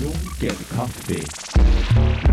Lunken kaffe.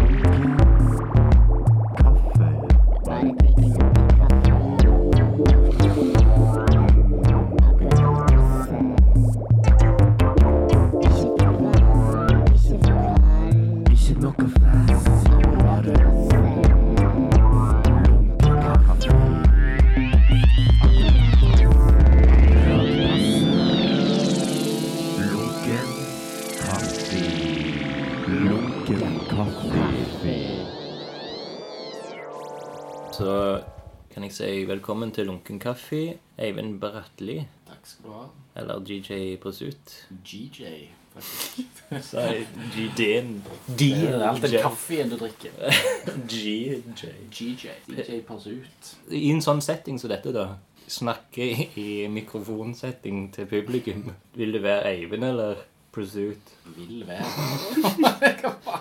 Velkommen til Lunken kaffe, Eivind Bratli, Takk skal du ha. eller DJ Pursuit. GJ, faktisk. Sa jeg GD-en Det er alt den kaffen du drikker. GJ. GJ. DJ Pursuit. I en sånn setting som dette, da, snakke i, i mikrofonsetting til publikum, vil det være Eivind eller Pursuit? Vil være.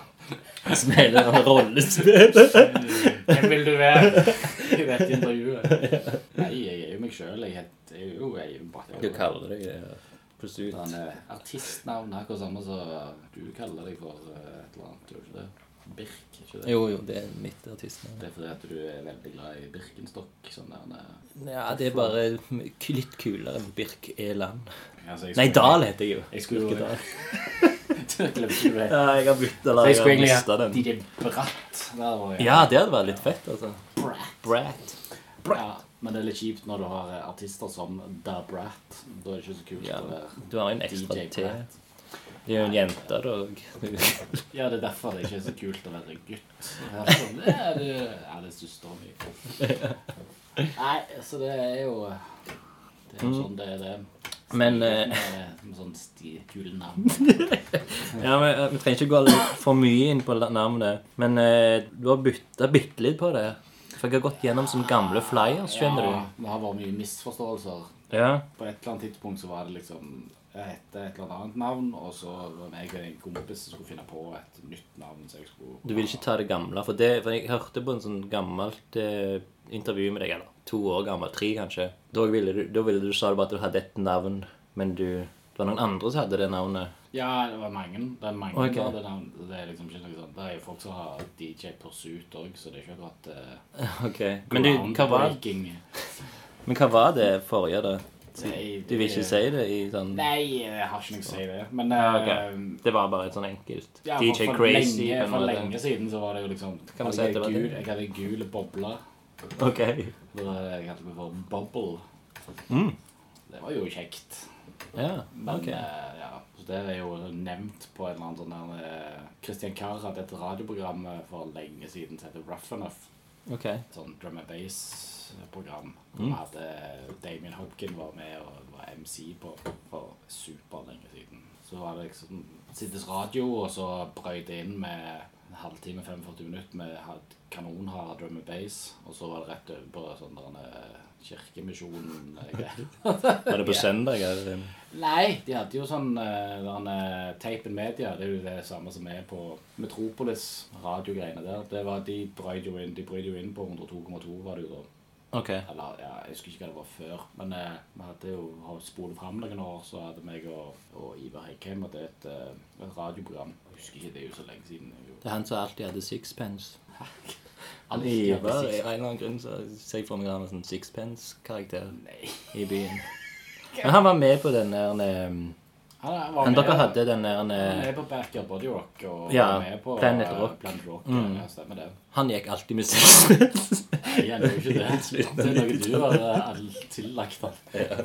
Spiller en rollespillet. Hvem vil du være i dette intervjuet? Nei, jeg er jo meg sjøl. Jeg het- jeg er jo Eivind Bratteli. Du kaller deg det. Pursuit. artistnavn er akkurat samme som du kaller deg for eh, et eller annet. Gjør du ikke det? Birk, ikke det? Jo, jo, det er mitt artistnavn. Det er fordi at du er veldig glad i Birkenstock. Sånn der, eh, Ja, det er bare litt kulere enn Birk Eland. Altså, Nei, Dal heter jeg jo. Jeg skulle jo? Ja, jeg har bytta lag. jeg har mista den. DJ Bratt. Der var jeg. Ja, det hadde vært litt fett, altså. Brat. Brat. Ja, men det er litt kjipt når du har eh, artister som Da Brat. Da er det ikke så kult Ja, å være du har en ekstra T. Det er jo en jente, da. Ja, det er derfor det ikke er så kult å være gutt. Det er, det, ja, det er søstera mi. Nei, så det er jo Det er jo sånn det er, det. Men, eh, sånn sti- kule navn. Ja, men eh, Vi trenger ikke gå for mye inn på navnet. Men eh, du har bytta bitte litt på det. For jeg har gått gjennom som gamle flyers, skjønner Ja, det har vært mye misforståelser. Ja. På et eller annet tidspunkt så var det liksom Jeg hette et eller annet navn, og så var jeg og en kompis som skulle finne på et nytt navn. Så jeg skulle Du vil ikke ta det gamle. For, det, for jeg hørte på en sånn gammelt eh, intervju med deg, eller to år gammel, tre kanskje. Da ville du, da ville du sa du bare at du hadde et navn, men du det var noen andre som hadde det navnet. Ja, det var mange. Det er mange okay. av det, navn. det er liksom ikke noe sånt. Det er jo folk som har DJ Pursuit òg, så det er ikke akkurat uh, Ok. Men, du, hva var, men hva var det forrige, da? Nei, Du vil ikke si det i sånn Nei, jeg har ikke noe å si det. Men Ja, okay. ok. Det var bare et sånn enkelt ja, for, DJ for, Crazy. lenge, for lenge siden så var det jo liksom Kan man si jeg at det var gul, det? Jeg hadde gule bobler. Ok. Så jeg kalte meg for Bubble. Mm. Det var jo kjekt. Ja, Men ok. eh, ja, så det er jo nevnt på en eller annen sånn der eh, Christian Carr hadde et radioprogram eh, for lenge siden som heter Rough Enough. ok. Sånn drum and bass-program. Mm. Hadde Damien Hopkin var med og var MC på for superlenge siden. Så var det liksom Sittes radio, og så brøt det inn med en halvtime, 45 minutter med kanonhard drum and bass. Og så var det rett over på sånn der eh, Kirkemisjonen-greier. Var det på søndag? Eller? Nei, de hadde jo sånn uh, uh, Tape Media. Det er jo det samme som er på Metropolis, radiogreiene der. Det var, de brøt jo inn, de brøt jo inn på 102,2 var det jo da. Ok. Eller, ja, jeg husker ikke hva det var før. Men eh, vi hadde jo har spolet fram noen år, så hadde meg og, og Ivar Heikheim hadde et, eh, et radioprogram. Jeg husker ikke, det er jo så lenge siden. Det er han som alltid hadde sixpence. Han Ivar, i av en eller annen grunn så ser jeg for meg han en sånn sixpence-karakter i byen. Men han var med på den der um, Han var han med, dere hadde den han var med på Backyard Body Rock og Ja, var med på Planet Rock. Rock. Planet Rock Mm. ja, stemmer det. Han gikk alltid med sixpence. Nei, han gjorde ikke det. Det er noe du all- tillagt han. Ja,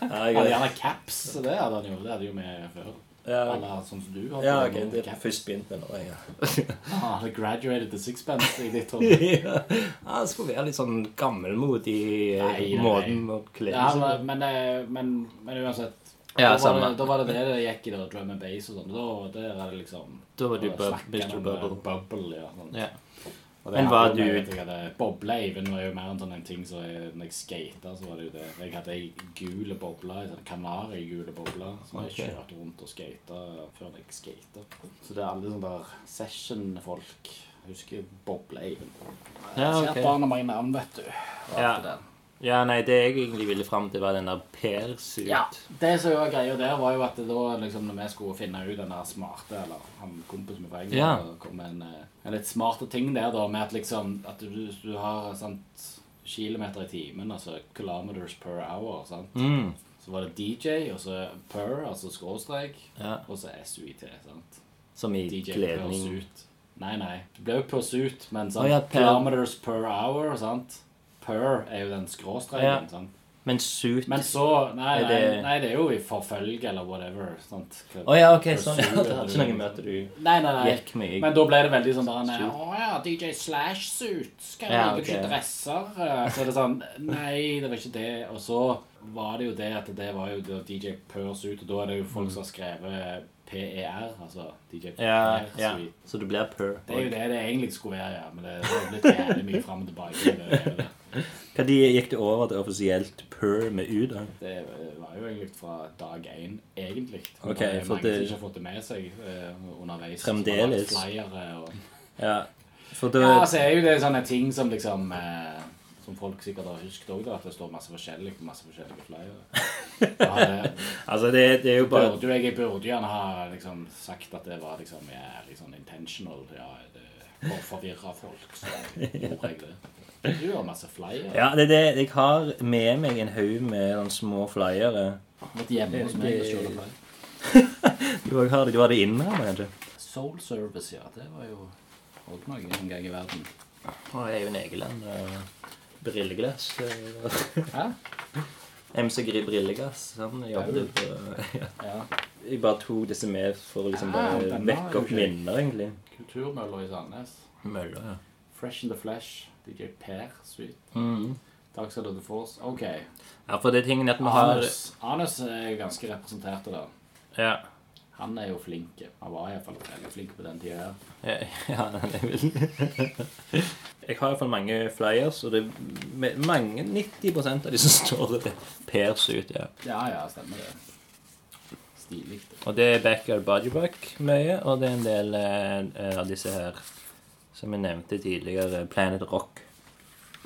Han hadde gjerne caps, så det hadde han jo. Det hadde jo vi før. Ja, Eller sånn som du hadde. ja, ok, det er først begynt med nå, ja. ah, det graduated til sixpence i ditt hode. ja. Han skulle være litt sånn gammelmodig i nei, nei. måten å kle seg men, men, eh, men, men uansett Ja, da, var det, da var det det det gikk i, da, drum and bass og sånn. Da der er det liksom Da var du bub- Mr. Bubble. eh, Bubble, ja. Sånn. Ja. Og det Men var du- med- jeg hadde- Boble Eivind var jo mer enn sånn en ting som jeg- Når jeg skata, så var det jo det. Jeg hadde ei gule boble, ei sånn kanarigule boble, som jeg kjørte rundt og skata før jeg skata. Så det er alle sånne der session-folk. Husker Boble Eivind. Ja, Jeg Ser har barna mange navn, vet du. Ja. det. Ja, nei, det jeg egentlig ville fram til, var den der Per-suit. Ja, Det som var greia der, var jo at det da liksom, når vi skulle finne ut den der smarte Eller han kompisen min fra England Ja. kom med en, eh, en litt smarte ting der, da, med at liksom At du, du har sant, kilometer i timen, altså kilometers per hour, sant. Mm. Så var det DJ, og så per, altså skråstrek, ja. og så SUIT, sant. Som i DJ kledning. Nei, nei. Det ble jo pursuit, men sant, Oh, ja, per- kilometers per hour, sant. Per er jo den skråstreken, Ja. sant. Men suit Men så Nei, nei, det- nei, det er jo i forfølge eller whatever. sant? Å ja, ok, sånn. Ja, det eller- ikke noe møte du Nei, nei, nei. gikk med Men da ble det veldig sånn der Suit. Å ja, DJ Slash Suit. Skal Ja, jeg ikke ok. dresser? Eh, Så er det sånn Nei, det var ikke det. Og så var det jo det at det var jo DJ Per Suit, og da er det jo folk som har skrevet PER, altså DJ PER. Ja, ja. Så du blir per. Det er jo det det egentlig skulle være, ja. Men det har blitt jævlig mye fram og tilbake. Det, det, De gikk det over til offisielt per med U, da? det var jo egentlig fra dag én, egentlig. Okay, det er mange det- som ikke har fått det med seg uh, underveis. Fremdeles. Og Ja. For det... Ja, så er jo det sånne ting som liksom uh, Som folk sikkert har husket òg, at det står masse forskjellig på masse forskjellige flyere. Altså, det, det er jo bare burde, jeg burde gjerne ha liksom sagt at det var liksom ja, liksom intentional. Ja, det, for å forvirre folk, så gjorde jeg det. Du har masse flyere. Ja, det er det. Jeg har med meg en haug med sånne små flyere. Måtte hjemme hos meg og Det- flyer. Du har det. Du har det inne her, kanskje? Soul Service, ja. Det var jo òg noe en gang i verden. Og Eivind Egeland. Brilleglass. eh, Hæ? MC Gri Brilleglass. Han jobbet på ja. Ja. Jeg bare tok disse med for å liksom bare vekke opp minner, egentlig. Kulturmølla i Sandnes. Møller, ja. Fresh in the Flesh. DJ Per Sweet. Mm. Dark Side of the Force. OK. Ja, for det er tingen at vi har Anus. Anus er ganske representert der. Ja. Han er jo flink. Han var iallfall veldig flink på den tida her. Ja, ja, han er vel Jeg har iallfall mange flyers, og det er mange 90% av de som står det Per ut. ja. Ja, ja, stemmer det. Stilig. Og det er Backyard Bodybuck mye, og det er en del eh, av disse her som jeg nevnte tidligere, Planet Rock.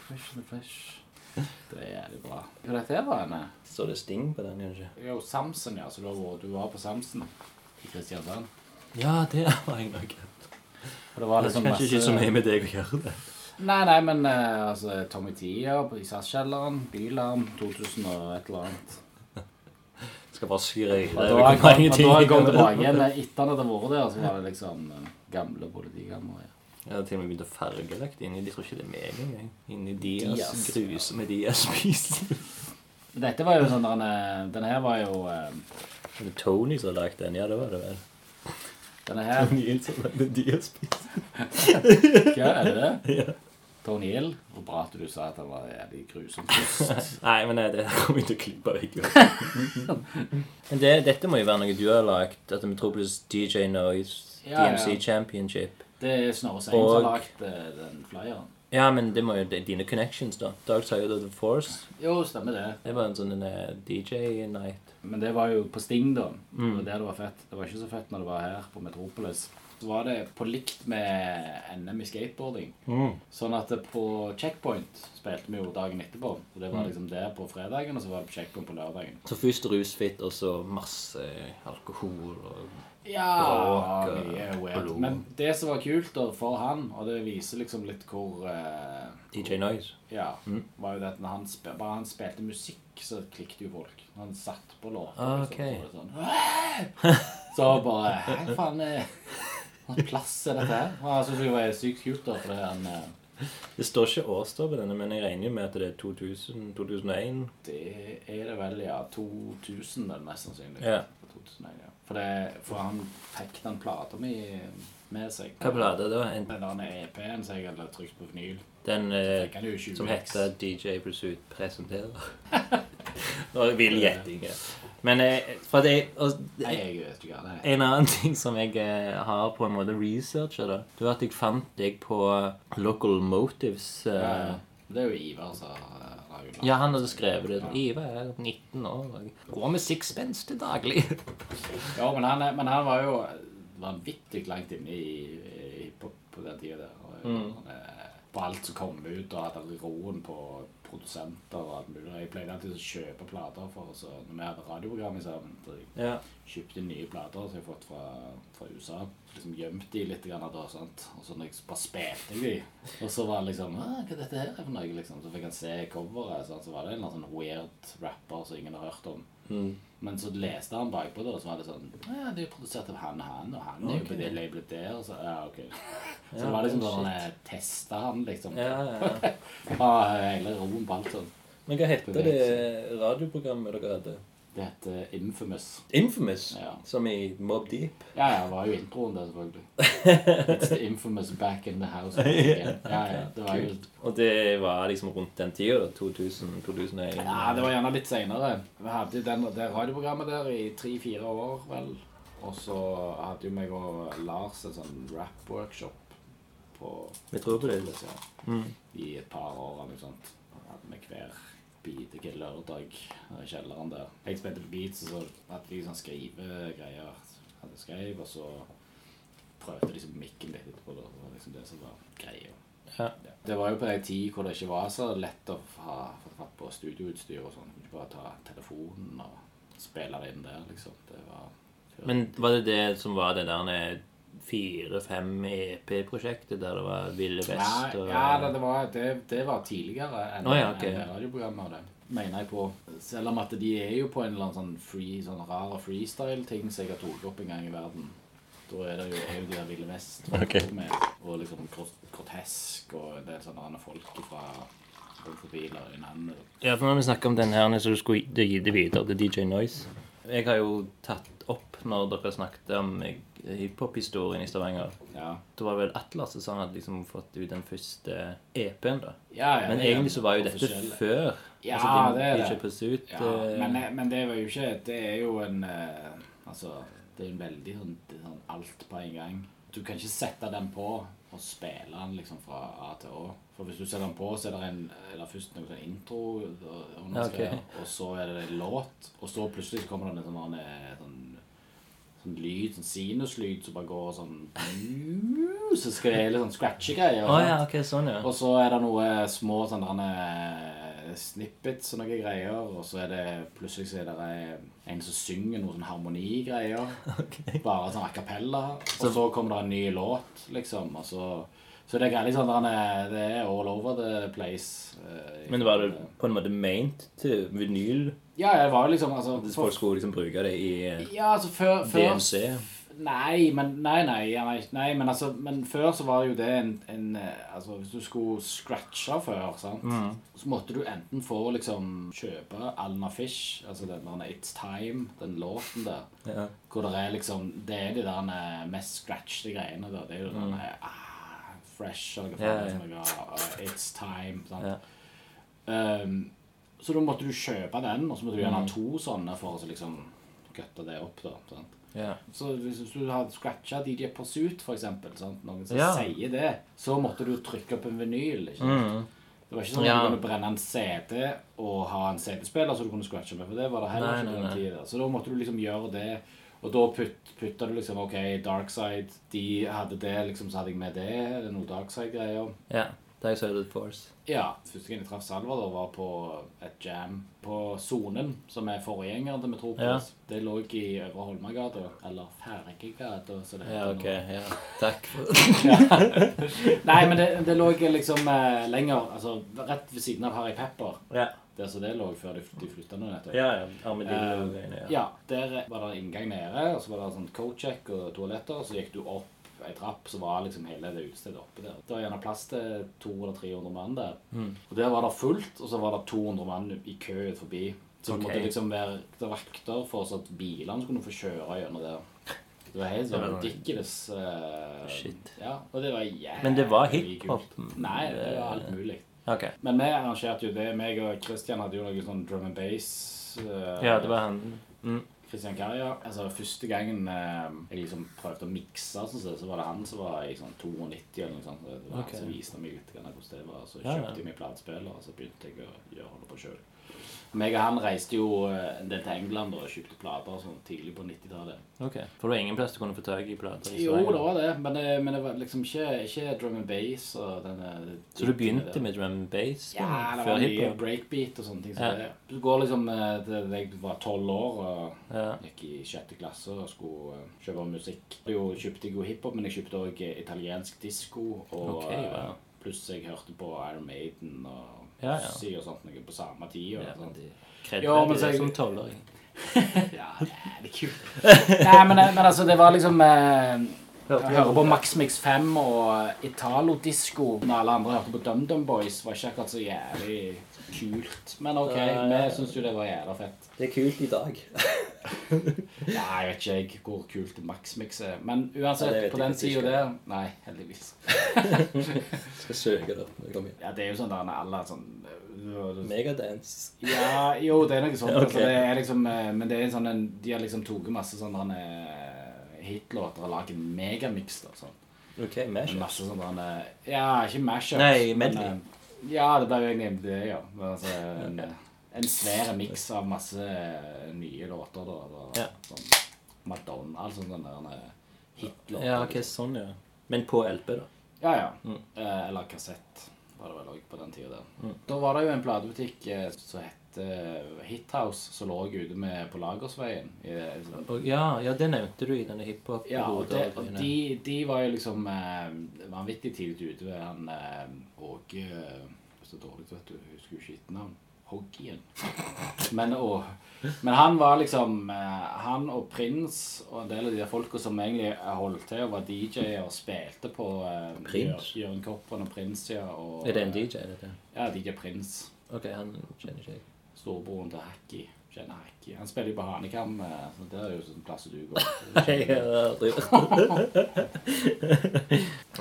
Fresh and the Flesh. Det er jævlig bra. Hva dette her var henne? Står det Sting på den, kanskje? Jo, Samson, ja. Så du var, du var på Samson i Kristiansand. Ja, det var jeg nok. Og det var Det liksom er kanskje ikke så mye med deg å gjøre det. Nei, nei, men eh, altså Tommy Tia i SAS-kjelleren, Bylarm, 2000 og et eller annet. Skal bare skryte. Og da har jeg kom- og da har jeg kommet tilbake igjen. etter at jeg hadde vært der, så var det liksom eh, gamle politikammeret. Jeg har til og med begynt å farge lagt inni. De tror ikke det er meg engang. Inni Dias, Dias. med Dias-spiser. Dette var jo sånn denne, Denne her var jo eh, Er det Tony som har lagd den? Ja, det var det vel. Denne her Tony Hill som lagde Dias-spiser. Hva er det det? Ja. Tony Hill. Og bra at du sa at han var jævlig grusom først. Nei, men nei, det kommer jeg til å klippe vekk. men det, dette må jo være noe du har lagd. At Metropolis DJ Noise, Ja, DMC ja. Championship. Det er Snorre Sein som har Og- lagd eh, den flyeren. Ja, men det må jo det er dine connections, da. Dark Side of the Force. Jo, stemmer det. Det var en sånn eh, DJ-night. Men det var jo på Sting, da. Mm. Det var der det var fett. Det var ikke så fett når det var her på Metropolis. Så var det på likt med NM i skateboarding. Sånn at på Checkpoint spilte vi jo dagen etterpå. Og det Mm. var liksom der på fredagen, og så var det på Checkpoint på lørdagen. Så først rusfit, og så masse alkohol og Ja, og mye weird. Men det som var kult da, for han, og det viser liksom litt hvor eh, DJ Noise. Ja, Mm. var jo det at når han, spil, bare han spilte musikk, så klikket jo folk. Når han satt på låter. Ah, liksom, så var det sånn, så bare Hva faen er Hva plass er dette her? Og Jeg synes det var sykt kult, da, fordi han eh, Det står ikke årstid på denne, men jeg regner jo med at det er 2000, 2001. Det er det vel, ja. 2000 er det mest sannsynlig. Ja. 2001, ja. For, det, for han fikk den plata mi med seg. Hva plate da? En, Den der EP-en som jeg hadde trykt på vinyl. den eh, fikk han jo 20 som heter DJ Pursuit presenterer. Og vill gjetting. Men eh, for det, og, Nei, jeg vet ikke hva det er. En annen ting som jeg eh, har på en måte researcha, da, det var at jeg fant deg på Local Motives. eh, Ja, ja. Det er jo Ivar som har Ja, han hadde skrevet det. Ivar er 19 år og går med sixpence til daglig. Ja, men han, men han var jo vanvittig langt inne i, i på, på den tida der. Og, Mm. på alt som kom ut, og hadde roen på produsenter og alt mulig. Jeg pleide alltid å kjøpe plater for oss. Når vi hadde radioprogram sammen, så jeg Ja. kjøpte nye plater som jeg har fått fra, fra USA. Liksom gjemte de litt grann da, sant? og så når jeg bare spilte jeg de. Og så var det liksom Hva er dette her er for noe? liksom. Så fikk han se coveret. Sant? Så var det en eller annen sånn weird rapper som ingen har hørt om. Mm. Men så leste han bakpå det, og så var det sånn Ja, det er jo produsert av han og han, og han er jo på det labelet der. Og så, ja, ok. Så Ja, det var liksom sånn han testa han, liksom. Ja, ja. Ha hele roen på alt sånn. Men hva heter det radioprogrammet dere hadde? Det heter Infamous. Infamous? Ja. Som i Mob Deep? Ja, ja, det var jo introen der, selvfølgelig. It's the infamous back in the house. Ja, ja, det var jo Og det var liksom rundt den tida, da? 2000, 2001? Ja, det var gjerne litt seinere. Vi hadde den, det radioprogrammet der i tre-fire år, vel. Og så hadde jo meg og Lars en sånn rap-workshop på Vi tror på det. Ja, Mm. i et par år eller noe sånt. Hadde vi hver bidige lørdag i kjelleren der. Jeg spilte på beats, og så hadde vi sånn skrivegreier. Hadde skrev, og så prøvde liksom mikken litt etterpå. Det var liksom det som var greia. Ja. Det var jo på en tid hvor det ikke var så lett å ha fått fatt på studioutstyr og sånn. Ikke bare ta telefonen og spille det inn der, liksom. Det var Men var det det som var det der fire-fem EP-prosjektet der det var Ville Vest og ja, det, det, var, det, det var tidligere enn oh, ja, okay. enn radioprogrammet Det Mener jeg på. Selv om at de er jo på en eller annen sånn, free, sånn rar freestyle-ting som jeg har tatt opp en gang i verden. Da er det jo, er jo de der Ville Vest okay. med, og liksom grot- grotesk og en del sånne andre folk fra. Ja, for når vi snakker om den her, så du skulle gi det videre til DJ Noise. Jeg har jo tatt opp når dere snakket om hiphop-historien i Stavanger. Ja. Da var vel Atlas som hadde liksom fått ut den første EP-en, da. Ja, ja, Men det egentlig så var jo dette før. Ja, altså, det er det. Ja, eh, men, men det var jo ikke Det er jo en eh, Altså, det er en veldig sånn, sånn alt på en gang. Du kan ikke sette den på og spille den liksom fra A til Å. For hvis du setter den på, så er det en Eller først noe sånn intro, og, og, noe Ja, ok. og så er det en låt, og så plutselig så kommer det en sånn, eh, sånn Sånn lyd, sånn sinuslyd som bare går sånn Så skal det hele sånn scratchy-greier. Oh, ja, okay, sånn, ja. Og så er det noe små sånne derne snippets og noe greier. Og så er det plutselig så er det en som synger noe sånn harmonigreier. Bare sånn a cappella. Og så kommer det en ny låt, liksom. Og så, så det sånn derne- Det er all over the place. eh, Men var det på en måte meint til vinyl? Ja, det var jo liksom altså, for- folk skulle liksom bruke det i eh, Ja, altså før, før DMC? Nei, men nei, nei, nei, men altså Men før så var jo det en, en eh, Altså, hvis du skulle scratche før, sant, så måtte du enten få liksom kjøpe Alna Fish, altså den der It's Time, den låten der, Ja. hvor det er liksom Det er de der mest scratchede greiene der. Det er jo den der ah, Fresh eller hva faen som er ah, It's Time. Sant? Um, så da måtte du kjøpe den, og så måtte du gjerne ha to sånne for å så liksom kutte det opp. da, sant? Yeah. Så hvis du hadde scratcha DJ Pursuit, for eksempel, sant? noen som yeah. sier det, så måtte du trykke opp en vinyl. ikke sant? Mm. Det var ikke sånn at Ja. du kunne brenne en CD og ha en CD-spiller så du kunne scratche med, for det var det heller Nei, ikke nei, nei. Så da måtte du liksom gjøre det. Og da put, putta du liksom OK, Darkside, de hadde det, liksom, så hadde jeg med det. det er noe Darkside-greier. ja. Dark Sided Force. Ja. Første gang jeg traff Salvador, var på et jam på Sonen, som er forgjenger til Metropolis. Det lå i Øvre Holmagata, eller Fergegata, som det heter Ja, ok. nå. Ja. Takk. For... Nei, men det, det lå liksom eh, lenger, altså rett ved siden av Harry Pepper. ja. Der så det lå før de, de flytta nå nettopp. Ja, ja. Armadillo-greiene. Eh, ja, der var det inngang nede, og så var det sånn coat-check og toaletter, og så gikk du opp ei trapp, så var liksom hele det utestedet oppe der. Det var gjerne plass til 200-300 mann der. Mm. Og der var det fullt, og så var det 200 mann i kø ut forbi. Så okay. det måtte liksom være vakter for så at bilene skulle få kjøre gjennom der. Det var helt sånn ridiculous. Uh, Shit. Ja, og det var jævlig Men det var hiphop? Nei, det var alt mulig. Ok. Men vi arrangerte jo det. meg og Christian hadde jo noe sånn drum and bass. Uh, Ja, det var han. Mm. Christian Karja. Altså, første gangen eh, jeg liksom prøvde å mikse, sånn, så, så var det han som var i sånn 92 eller noe sånt. Det var okay. han som viste meg litt hvordan det var. Så Ja, ja. kjøpte jeg meg platespiller, og så begynte jeg å gjøre det på sjøl. Meg og han reiste jo eh, en del til England og kjøpte plater sånn tidlig på 90-tallet. Ok. For det var ingen plass du kunne få tak i plater? i Jo, det var det, men det, men det var liksom ikke, ikke drum and bass og denne Så du begynte med drum and bass Ja, det var mye breakbeat og sånne ting. Så Ja. det. Du går liksom eh, til jeg var tolv år og Ja. gikk i sjette klasse og skulle eh, kjøpe musikk. Jo kjøpte jeg jo hiphop, men jeg kjøpte òg italiensk disko. Og Ok, wow. eh, pluss jeg hørte på Iron Maiden og Ja, ja. Og sånt noe på samme tid. Og, Ja, men de kredder Jo, men jeg- som tolvåring. ja, det er kult. Nei, men, men altså, det var liksom eh, Hørte hører på Max Mix 5 og Italo-disko når alle andre hørte på DumDum Boys. var ikke akkurat så jævlig kult. Men OK, vi syns jo det var jævla fett. Det er kult i dag. nei, jeg vet ikke hvor kult Max Mix er. Men uansett, ja, på den sida der Nei, heldigvis. Skal søke det hjem. Ja, det er jo sånn der alle sånn øh, Megadance. Ja, jo, det er noe sånt. Okay. Altså, det er liksom, eh, men det er sånn en, de har liksom tatt masse sånne eh, hitlåter og megamix. da, sånn. Ok, mashup. Masse sånne eh, Ja, ikke mashups. Nei, medley. Men, Ja, det ble jo egentlig det, ja. Men Altså, en, eh, en svær miks av masse eh, nye låter. da, da Ja. Sånn Madonna, altså sånne der, eh, hitlåter. Ja, ok, sånn, ja. Men på LP, da. Ja, ja. Mm. Eh, eller kassett var det vel òg på den tida der. Mm. Da var det jo en platebutikk eh, som het eh, Hithouse, som lå ute med på Lagersveien. I, sånn- ja, ja, det nevnte du i denne hiphop. ja, og, det, og de, de var jo liksom uh, vanvittig tidlig ute ved han eh, Åge Så dårlig, vet du. Jeg husker jo ikke etternavn. Hoggien. Men, og, men han var liksom Han og Prins og en del av de der folka som egentlig holdt til og var DJ-er og spilte på Prins? Jør- Jørgen Koppen og Prins, ja. Og, Er det en DJ, dette? Ja, DJ Prins. Ok, han kjenner ikke jeg. Storebroren til Hacky. Kjenner Hacky. Han spiller jo på Hanekam, eh, så det er jo sånn plass du går.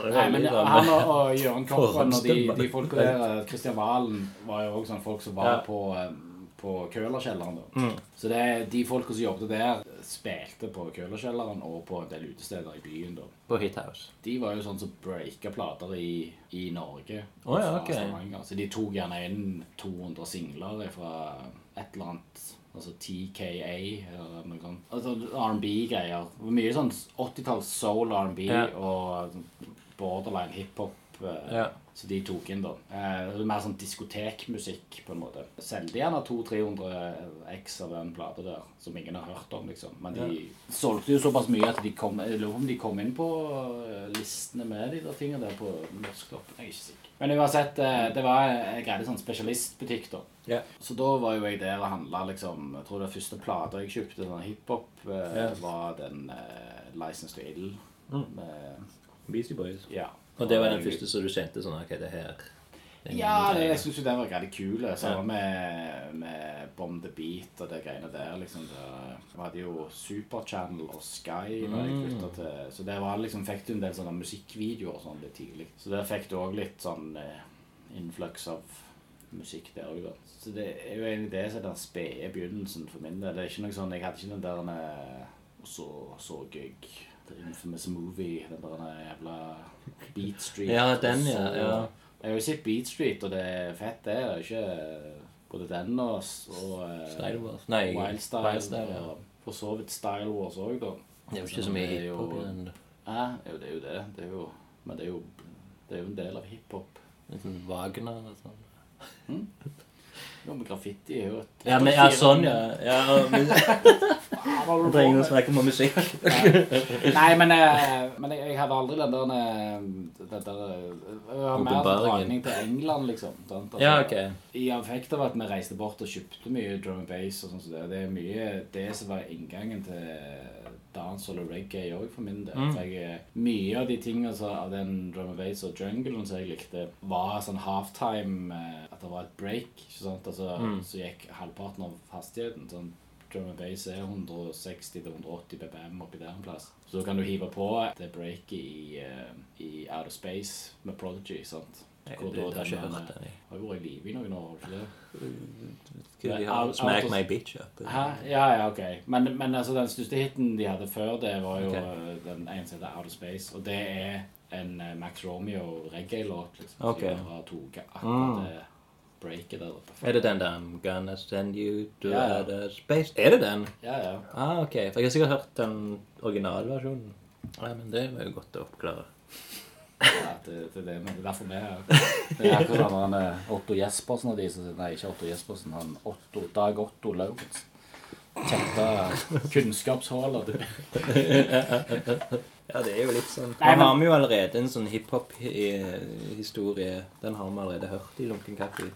Nei, men han og, Jørgen Koppen og de, de folka der Kristian Valen var jo også sånne folk som var Ja. på, eh, på Kølerkjelleren. Mm. Så det, de folka som jobbet der, spilte på Kølerkjelleren og på en del utesteder i byen. da. På Hithouse. De var jo sånn som breaka plater i, i Norge. Oh, ja, fra ok. Så de tok gjerne inn 200 singler fra et eller annet Altså TKA eller noe sånt. Altså R&B-greier. Mye sånn 80-talls soul R&B Ja. og borderline hiphop. Ja. Så de tok inn, da. Eh, det er mer sånn diskotekmusikk, på en måte. Solgte gjerne 200-300 X av en plate der, som ingen har hørt om, liksom. Men de solgte jo såpass mye at de kom Jeg lurer om de kom inn på eh, listene med de der tingene der på Norsk Topp. Jeg er ikke sikker. Men uansett, eh, det var en greide sånn spesialistbutikk, da. Ja. Så da var jo jeg der og handla liksom Jeg tror det første plata jeg kjøpte, sånn hiphop, eh, Ja. var den eh, License to Ill. Mm. Med, Beastie Boys. ja. Og det var den første som du kjente sånn Ok, det her det er Ja, det, jeg syns jo den var veldig kul. Samme Ja. med, med Bomb the Beat og de greiene der. liksom. Det, vi hadde jo Superchannel og Sky da jeg flytta til Så det var liksom, fikk du en del sånne musikkvideoer og sånn litt tidlig. Så der fikk du òg litt sånn eh, influx av musikk der òg, da. Så det er jo egentlig det som er den spede begynnelsen for min del. Det er ikke noe sånn, Jeg hadde ikke den der eh, Og så så jeg Infamous Movie, den der jævla Beat Street. Ja, den, ja, ja. jeg har jo sett Beat Street, og det er fett, det. er ikke både den og, og eh, Style Wars. Nei, Wildstyle. Wildstyle, ja. Og for så vidt Style Wars òg, da. Det er jo ikke så mye hiphop i den. Ja, jo, det er jo det. det er jo, men det er jo, det er jo en del av hiphop. Litt sånn Wagner og sånn. Jo, med graffiti er jo et Ja, men, ja, sånn, ja. ja men, Hva det er ingen som snakker om musikk. Nei, men, eh, men jeg, jeg hadde aldri den der eh, Den der eh, Jeg har mer Åpenbaringen. dragning til England, liksom. sant? Altså, Ja, ok. I affekt av at vi reiste bort og kjøpte mye drum and bass og sånn som det. Det er mye det som var inngangen til dancehall og reggae òg, for min del. Mm. For jeg, mye av de tingene så, av den drum and bass og junglen som jeg likte, var sånn halftime eh, At det var et break. ikke sant? Altså, Mm. Så gikk halvparten av hastigheten. sånn Drum and bass er 160-180 BPM oppi der en plass. Så da kan du hive på det breaket i, uh, i Out of Space med Prodigy. sant? Hvor har da ikke hørt eh, den. jeg. Har jo vært i live i noen år, har du ikke det? Out- Smack My Bitch Up? Hæ? Ja, ja, ok. Men, men altså, den største hiten de hadde før det, var jo Ok. eh, den ene som heter Out of Space. Og det er en Max Romeo reggae-låt. liksom. Okay. Så jeg har to akkurat Mm. det breaket der oppe. Er det den der I'm gonna send you to Ja, ja. outer space? Er det den? Ja, ja. Ah, ok. For jeg har sikkert hørt den originalversjonen. Nei, men det var jo godt å oppklare. ja det, det, det, men det er derfor vi er her. Det er akkurat han eh, Otto Jespersen og de som Nei, ikke Otto Jespersen. Han Otto, Dag Otto Lauritzen. Tette kunnskapshuller, du. Ja, det er jo litt sånn Nei, Nå har vi jo allerede en sånn hiphop-historie. Den har vi allerede hørt i Lunken kaffe.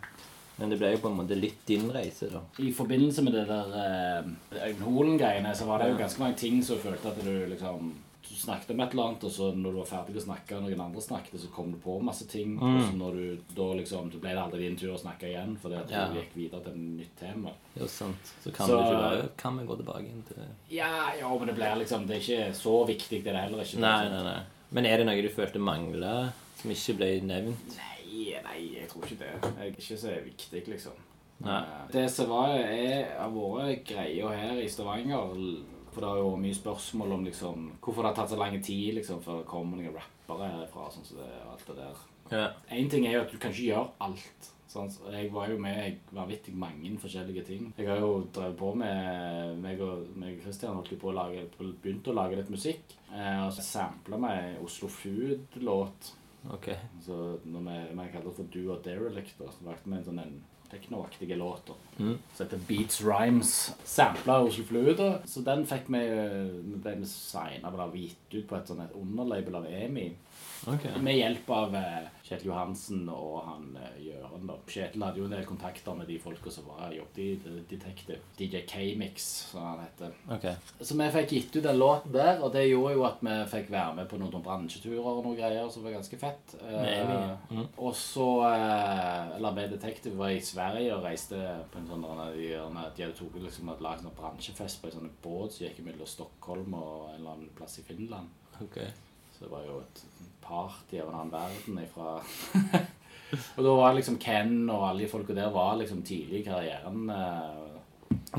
Men det ble jo på en måte litt din reise, da. I forbindelse med det der eh, Øyvind Holen-greiene, så var det jo ganske mange ting som følte at du liksom Du snakket om et eller annet, og så når du var ferdig å snakke, og noen andre snakket, så kom du på masse ting. Og så når du da liksom ble det aldri din tur å snakke igjen, fordi at Ja. du gikk videre til et nytt tema. Jo, sant. Så kan Så- ikke bare Kan vi gå tilbake inn til Ja, ja, men det blir liksom Det er ikke så viktig, det er det heller ikke. Nei, nei, nei. Men er det noe du følte mangla, som ikke ble nevnt? Nei, nei, jeg tror ikke det. Jeg er ikke så viktig, liksom. Nei. Eh, Det som var, er, har vært greia her i Stavanger For det har jo vært mye spørsmål om liksom hvorfor det har tatt så lang tid liksom, før det kommer noen rappere herfra. Sånn som det, og alt det der. Ja. En ting er jo at du kan ikke gjøre alt. Sant? Jeg var jo med i vanvittig mange forskjellige ting. Jeg har jo drevet på med meg og, meg og Christian holdt på å lage, begynte å lage litt musikk. Eh, og så sampla vi Oslo Food-låt. Ok. Så når vi, vi kaller det for Du og Derelict, da, så lagde vi en sånn en teknoaktig låt Mm. som heter Beats Rhymes. Sampla Oslo Flue, da. Så den fikk vi eh, vi ble signa eller gitt ut på et sånt et underlabel av EMI. Ok. Med hjelp av eh, Kjetil Johansen og han eh, Gjøran. da. Kjetil hadde jo en del kontakter med de folka som var jobbet i Detective. DJ K-Mix, som han heter. Okay. Så vi fikk gitt ut den låten der, og det gjorde jo at vi fikk være med på noen bransjeturer og noen greier som var ganske fett. Uh, Eh, mm. Og så uh, Eller med Detective var i Sverige og reiste på en sånn de, de hadde tok liksom hadde lagd en bransjefest på en sånn båt som gikk mellom Stockholm og en eller annen plass i Finland. ok. Så det var jo et party av en annen verden ifra Og da var liksom Ken og alle de folka der var liksom tidlig i karrieren. eh,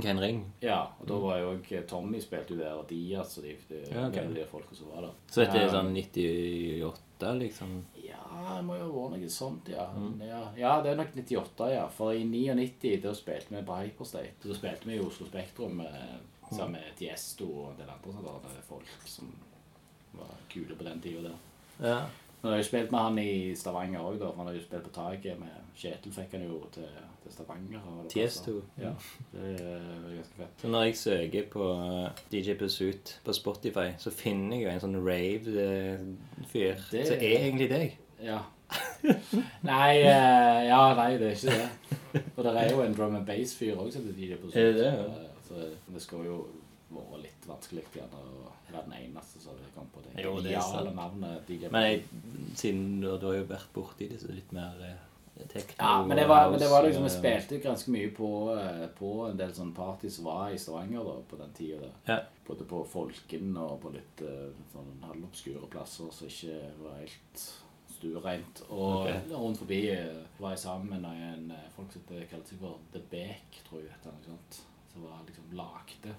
Ken Ring. ja, og da var jo òg Tommy spilte jo der, og Diaz og de, de, Ja, okay. de, folka som var der. Så dette er sånn 98, liksom? Ja, det må jo ha vært noe sånt, ja. ja. Ja, det er nok 98, ja. For i 99 da spilte vi på Hyperstate. Da spilte vi i Oslo Spektrum eh, sammen med Tiesto og en del andre sånne folk som var kule på den tida der. Ja. Men jeg har jo spilt med han i Stavanger òg, da. For han har jo spilt på taket med Kjetil fikk han jo til, til Stavanger. Tiesto. Ja, det er ganske fett. Så når jeg søker på eh, DJ Pursuit på Spotify, så finner jeg jo en sånn rave-fyr. Det- Så er egentlig deg. Ja. Nei, eh, ja, nei, det er ikke det. Og det er jo en drum and bass-fyr òg som heter DJ Pursuit. Er det det, ja? Så det skal jo være litt vanskelig gjerne å være den eneste som kommet på det Jo, det er sant. navnet de Men jeg, siden du, du har jo vært borti det, så litt mer eh, tekno Ja, men det var, men det var liksom Vi house, spilte ganske mye på, eh, på en del sånne party som var i Stavanger da, på den tida. Ja. Både på Folken og på litt eh, sånn halvobskure plasser som ikke var helt stuereint. Og okay. rundt forbi eh, var jeg sammen med eh, folk som kalte seg for The Beck, tror jeg. Eller noe sånt, som var liksom lagde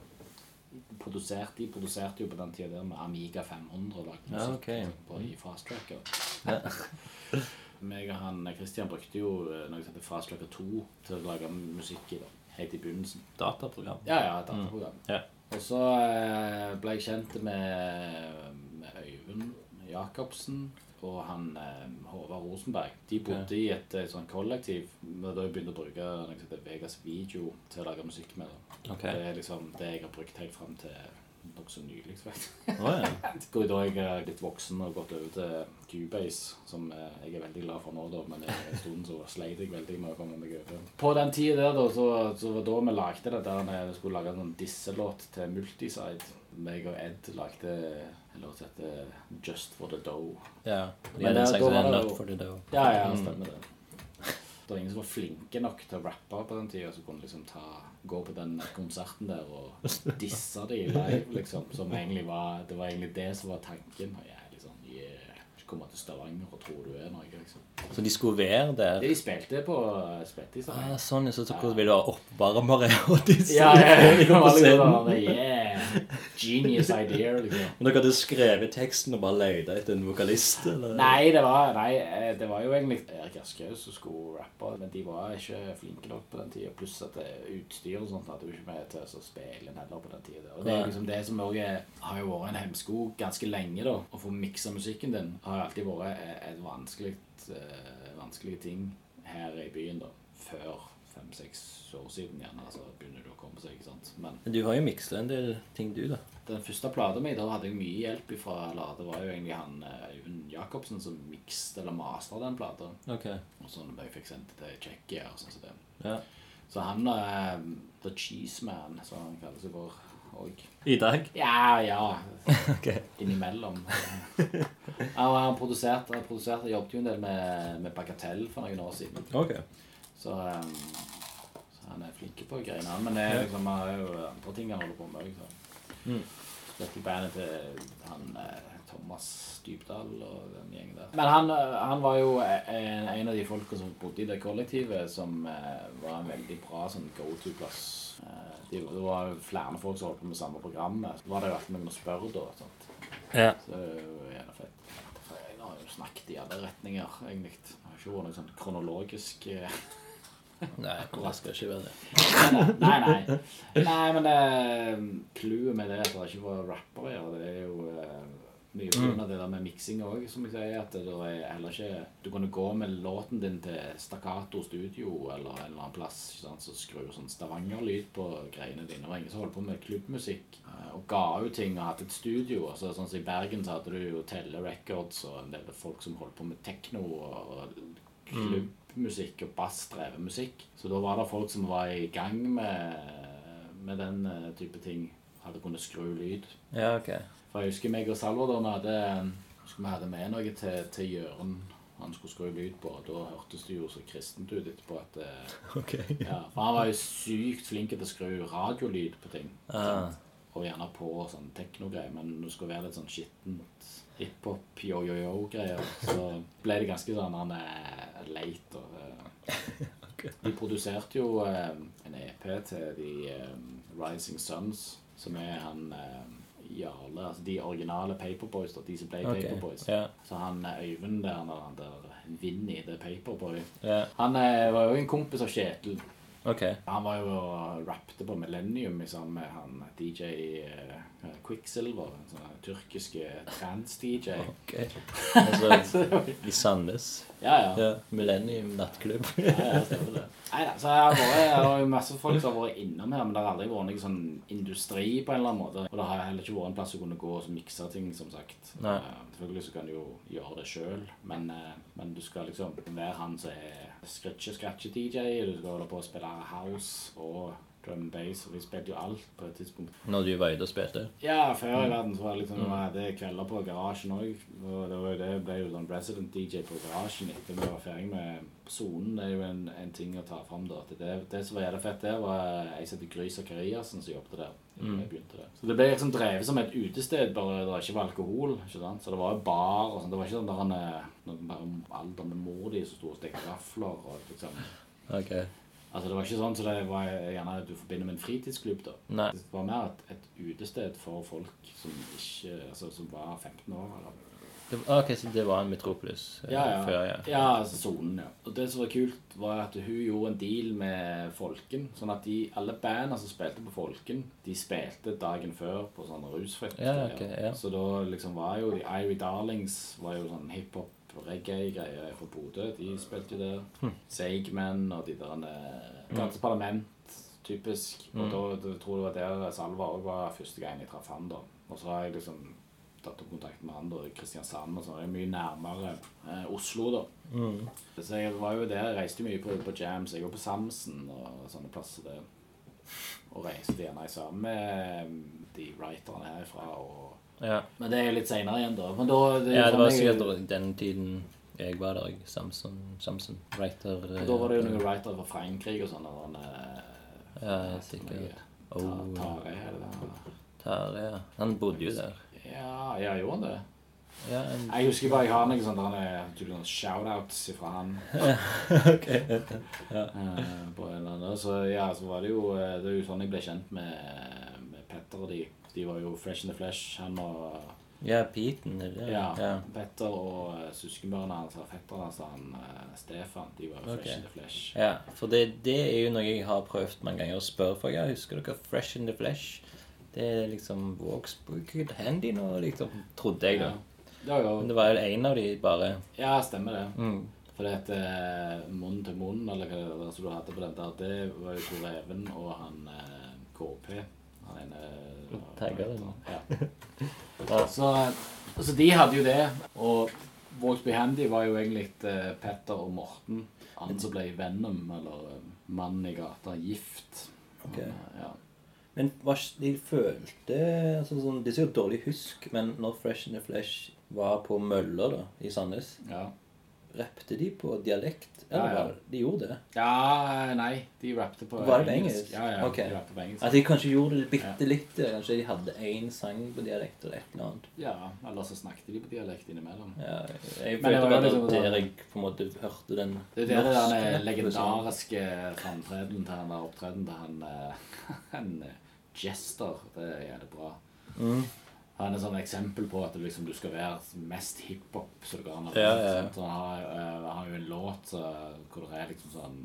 produsert, De produserte jo på den tida der med Amiga 500 og lagde Ja, musikk ok. liksom, på, i Fast Tracker. meg og han Christian brukte jo eh, noe som heter Fast Tracker 2 til å lage musikk i. da, Helt i begynnelsen. Dataprogram. Ja, ja, dataprogram. Mm. Ja. Og så eh, ble jeg kjent med, med Øyvind Jacobsen og han eh, Håvard Rosenberg. De bodde i et, et sånn kollektiv. Da jeg begynte å bruke liksom, Vegas Video til å lage musikk med. Okay. Det er liksom det jeg har brukt helt fram til nokså nylig. Oh, ja. Da jeg er litt voksen og gått over til Cubase, som eh, jeg er veldig glad for nå, da, men en stund så sleit jeg veldig med å komme meg over. På den tida der, da, så, så var da vi lagde det der vi skulle lage en sånn disselåt til Multiside. Meg og Ed lagde en låt som heter Just for the Dough. ja. Men Men det, da var det not for the dough. Ja, ja, stemmer det. Det var ingen som var flinke nok til å rappe på den tida, som kunne liksom ta, gå på den konserten der og disse de live, liksom. Som egentlig var Det var egentlig det som var tanken. Og jeg er litt sånn Yeah, komme til Stavanger og tror du er noe. liksom. Så de skulle være der? De spilte på spilte i Ah, sånn, ja, så dere ville være oppvarmere og disse Ja, ja, ja. de kom. Yeah. Genius idea, liksom. Men dere hadde skrevet teksten og bare leita etter en vokalist? eller? Nei, det var, nei, eh, det var jo egentlig Erik Aschehoug som skulle rappe, men de var ikke flinke nok på den tida. Pluss at det, utstyr og sånt hadde jo ikke med til å spille inn heller på den tida. Og det er liksom det som er, har jo vært en hemsko ganske lenge, da. Å få miksa musikken din har jo alltid vært et vanskelig, eh, vanskelig ting her i byen, da. Før fem-seks år siden gjerne, altså begynner det å komme seg, ikke sant. Men Men Du har jo miksa en del ting, du, da. den første plata mi, hadde jeg mye hjelp ifra eller Det var jo egentlig han eh, Øyvind Jacobsen som mikste eller mastra den plata. Ok. Og sånn jeg fikk sendt det til Tsjekkia og sånn som det. Ja. Så han uh, The Cheeseman, som han kaller seg for òg. I dag? Ja, ja. Ok. Innimellom. Han, han produserte, han produserte jobbet jo en del med, med Bagatell for noen år siden. Ok. Så, um, så han er flink på greiene. han. Men det er liksom, han har jo andre ting han holder på med. Liksom. Mm. Spilte i bandet til han eh, Thomas Dybdahl og den gjengen der. Men han, eh, han var jo en, en av de folka som bodde i det kollektivet, som eh, var en veldig bra sånn go to-plass. Eh, de, det var flere folk som holdt på med samme programmet. Så var det jo alltid noen å spørre da. Sant? Ja. Så det er jo gjerne fett. For Jeg har jo snakket i alle retninger, egentlig. Det har ikke vært noe sånn kronologisk eh, Nei, det skal ikke være det. Nei, nei. Nei, men det clouet med det at det ikke var rapper her, det er jo eh, mye pga. av det der med miksing òg, som jeg sier. At det er heller ikke Du kunne gå med låten din til Stakkato Studio eller en eller annen plass, sant, så skrur sånn Stavanger-lyd på greiene dine. Var ingen som holdt på med klubbmusikk eh, og ga ut ting og hadde et studio. Så, sånn som I Bergen så hadde du jo Telle Records og en del folk som holdt på med tekno og klubbmusikk og bassdrevet musikk. Så da var det folk som var i gang med, med den eh, type ting. Hadde kunnet skru lyd. Ja, ok. For jeg husker meg og Salvador vi hadde, husker vi hadde med noe til, til Jørund han skulle skru lyd på. og Da hørtes det jo så kristent ut etterpå at okay. Ja, For han var jo sykt flink til å skru radiolyd på ting. Ah. Og gjerne på sånn teknogreier. Men det skulle være litt sånn skittent hiphop, yo-yo-yo-greier, så ble det ganske sånn han er leit. Og, okay. De produserte jo eh, en EP til de eh, Rising Sons, som er han eh, Jarle Altså de originale Paperboys, da, de som ble okay. Paperboys. Yeah. Så han eh, Øyvind der, når han der Vinny, det er Paperboy yeah. Han eh, var jo en kompis av Kjetil. Okay. Han var jo og rappte på Millennium sammen med han DJ eh, Quicksilver, en sånn tyrkisk trans-DJ. Okay. Altså, i Sandnes. Ja, ja. Ja. Millennium nattklubb. ja, ja stemmer det. Neida, så jeg har vært, jo masse folk som har vært innom her, men det har aldri vært noen sånn industri på en eller annen måte. Og det har heller ikke vært en plass å kunne gå og mikse ting, som sagt. Nei. Eh, Selvfølgelig så kan du jo gjøre det sjøl, men, eh, men du skal liksom være han som er scratche-scratche-DJ, du skal holde på å spille house og drum bass, og vi spilte jo alt på et tidspunkt. Når du var ute og spilte. Ja, før i verden så var det liksom, mm. hadde kvelder på garasjen òg. Og det var jo det, ble jo sånn resident DJ på garasjen etter vi var ferdig med sonen. Det er jo en, en ting å ta fram da. Det, det som var jævlig fett der, var ei som heter Gry Sakariassen som jobbet der. Mm. begynte der. Så det ble liksom drevet som et utested, bare det ikke var alkohol. ikke sant? Så det var jo bar og sånn. Det var ikke sånn der han, eh, med mor di som sto og stekte rafler og liksom Ok. Altså Det var ikke sånn som det var gjerne du forbinder med en fritidsklubb. da. Nei. Det var mer et, et utested for folk som ikke, altså som var 15 år. eller Det, ok, så det var en Metropolis eh, Ja, ja. før, ja. ja altså sonen, ja. Og det som var kult, var at hun gjorde en deal med Folken. Sånn at de, alle bandene som spilte på Folken, de spilte dagen før på sånn rusfritt. Ja, ok, ja. Så da liksom var jo de Irie Darlings var jo sånn hiphop reggae-greier fra Bodø. De spilte jo der. Hm. Seigmen og de der ganske Danse Parlament, typisk. Hm. Og da, da tror jeg det var der Salva òg var første gang jeg traff han, da. Og så har jeg liksom tatt opp kontakt med han da, i Kristiansand og sånn. Det er mye nærmere eh, Oslo, da. Mm. Så jeg var jo der, jeg reiste mye på, på jams. Jeg var på Samsen og sånne plasser der. Og reiste gjerne sammen med de writerne herfra. Og... Ja. Men det er jo litt seinere igjen, da. Men da det, ja, det var sikkert sikkert den tiden jeg var der. Samson, Samson writer. eh, Da var det jo noen writer fra Frankrike og sånn. sånn, eh, Ja, eh, sikkert. Oh. Tare, er det? Tare, ja. Han bodde jo der. Ja, ja, gjorde han det? Ja, en, Jeg husker bare jeg har noen sånne sånn shoutouts fra han. ok. eh, på en eller annen. Så ja, så var det jo eh, Det er jo sånn jeg ble kjent med, med Petter og de. De var jo fresh in the flesh, han og Ja, Peten? Ja. ja. Petter og uh, søskenbarna hans og fetteren hans, han uh, Stefan, de var jo okay. fresh in the flesh. Ja, for det, det er jo noe jeg har prøvd mange ganger å spørre folk. Ja, husker dere Fresh in the Flesh? Det er liksom Walks good handy nå, liksom. Trodde jeg, da. Ja, ja, Men det var jo en av de bare ja stemmer det. mm. For det at eh, munn til munn, eller hva det var som du hadde på den der, det var jo Tor Even og han KP. Han ene Tagger det. Ja. Ja. Så, så de hadde jo det. Og Vågsby Handy var jo egentlig eh, Petter og Morten. Han som ble Venom, eller eh, Mannen i gata, gift. Ok. Han, eh, ja. Men hva de følte altså, sånn, Det er sikkert dårlig husk, men når Fresh in the Flesh var på Møller da, i Sandnes, Ja. Rappte de på dialekt? Eller Ja, ja. var det- de gjorde det? ja, nei, de rappte på Var det på engelsk? Ja, ja, okay. de rappte på engelsk. At de kanskje gjorde det bitte litt. Kanskje de hadde én sang på dialekt eller et eller annet. Ja, eller så snakket de på dialekt innimellom. Ja, jeg følte bare liksom det der sånn- jeg på en måte hørte den Det er der det norske den legendariske framtredenen til han der opptredenen til han, eh, han eh, Jester. Det er jævlig bra. Mm. Han er sånn eksempel på at liksom, du skal være mest hiphop så det går an. å Ja, ja, ja. han har, uh, har jo en låt uh, hvor det er liksom sånn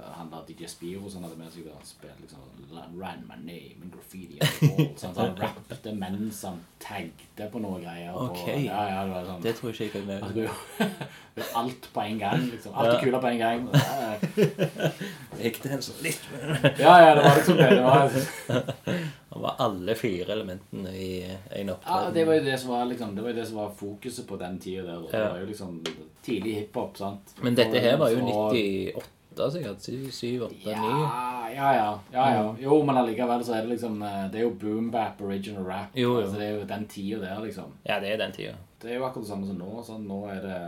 eh, han der DJ Spiro som hadde med seg han spilte liksom Ran my name and graffiti on the wall. Sånn, så han rappet mens han tagde på noe greier. På, Ok. ja, ja, det sånn Det tror jeg ikke jeg kan med. Altså, alt på en gang, liksom. Alt er kula på en gang. Gikk det en sånn litt ja, ja, det var liksom det. Det var, Han var alle fire elementene i en ja, det var jo det som var liksom Det var det som var fokuset på den tida der. Det var jo liksom tidlig hiphop, sant. Men dette her var jo 98, sikkert. 7, 8, 9. Ja, ja, ja. ja, ja. Jo, men allikevel så er det liksom eh, Det er jo boom bap, original rap. Jo, jo. Altså, det er jo den tida der, liksom. Ja, det er den tida. Det er jo akkurat det samme som nå. Sånn. Nå er det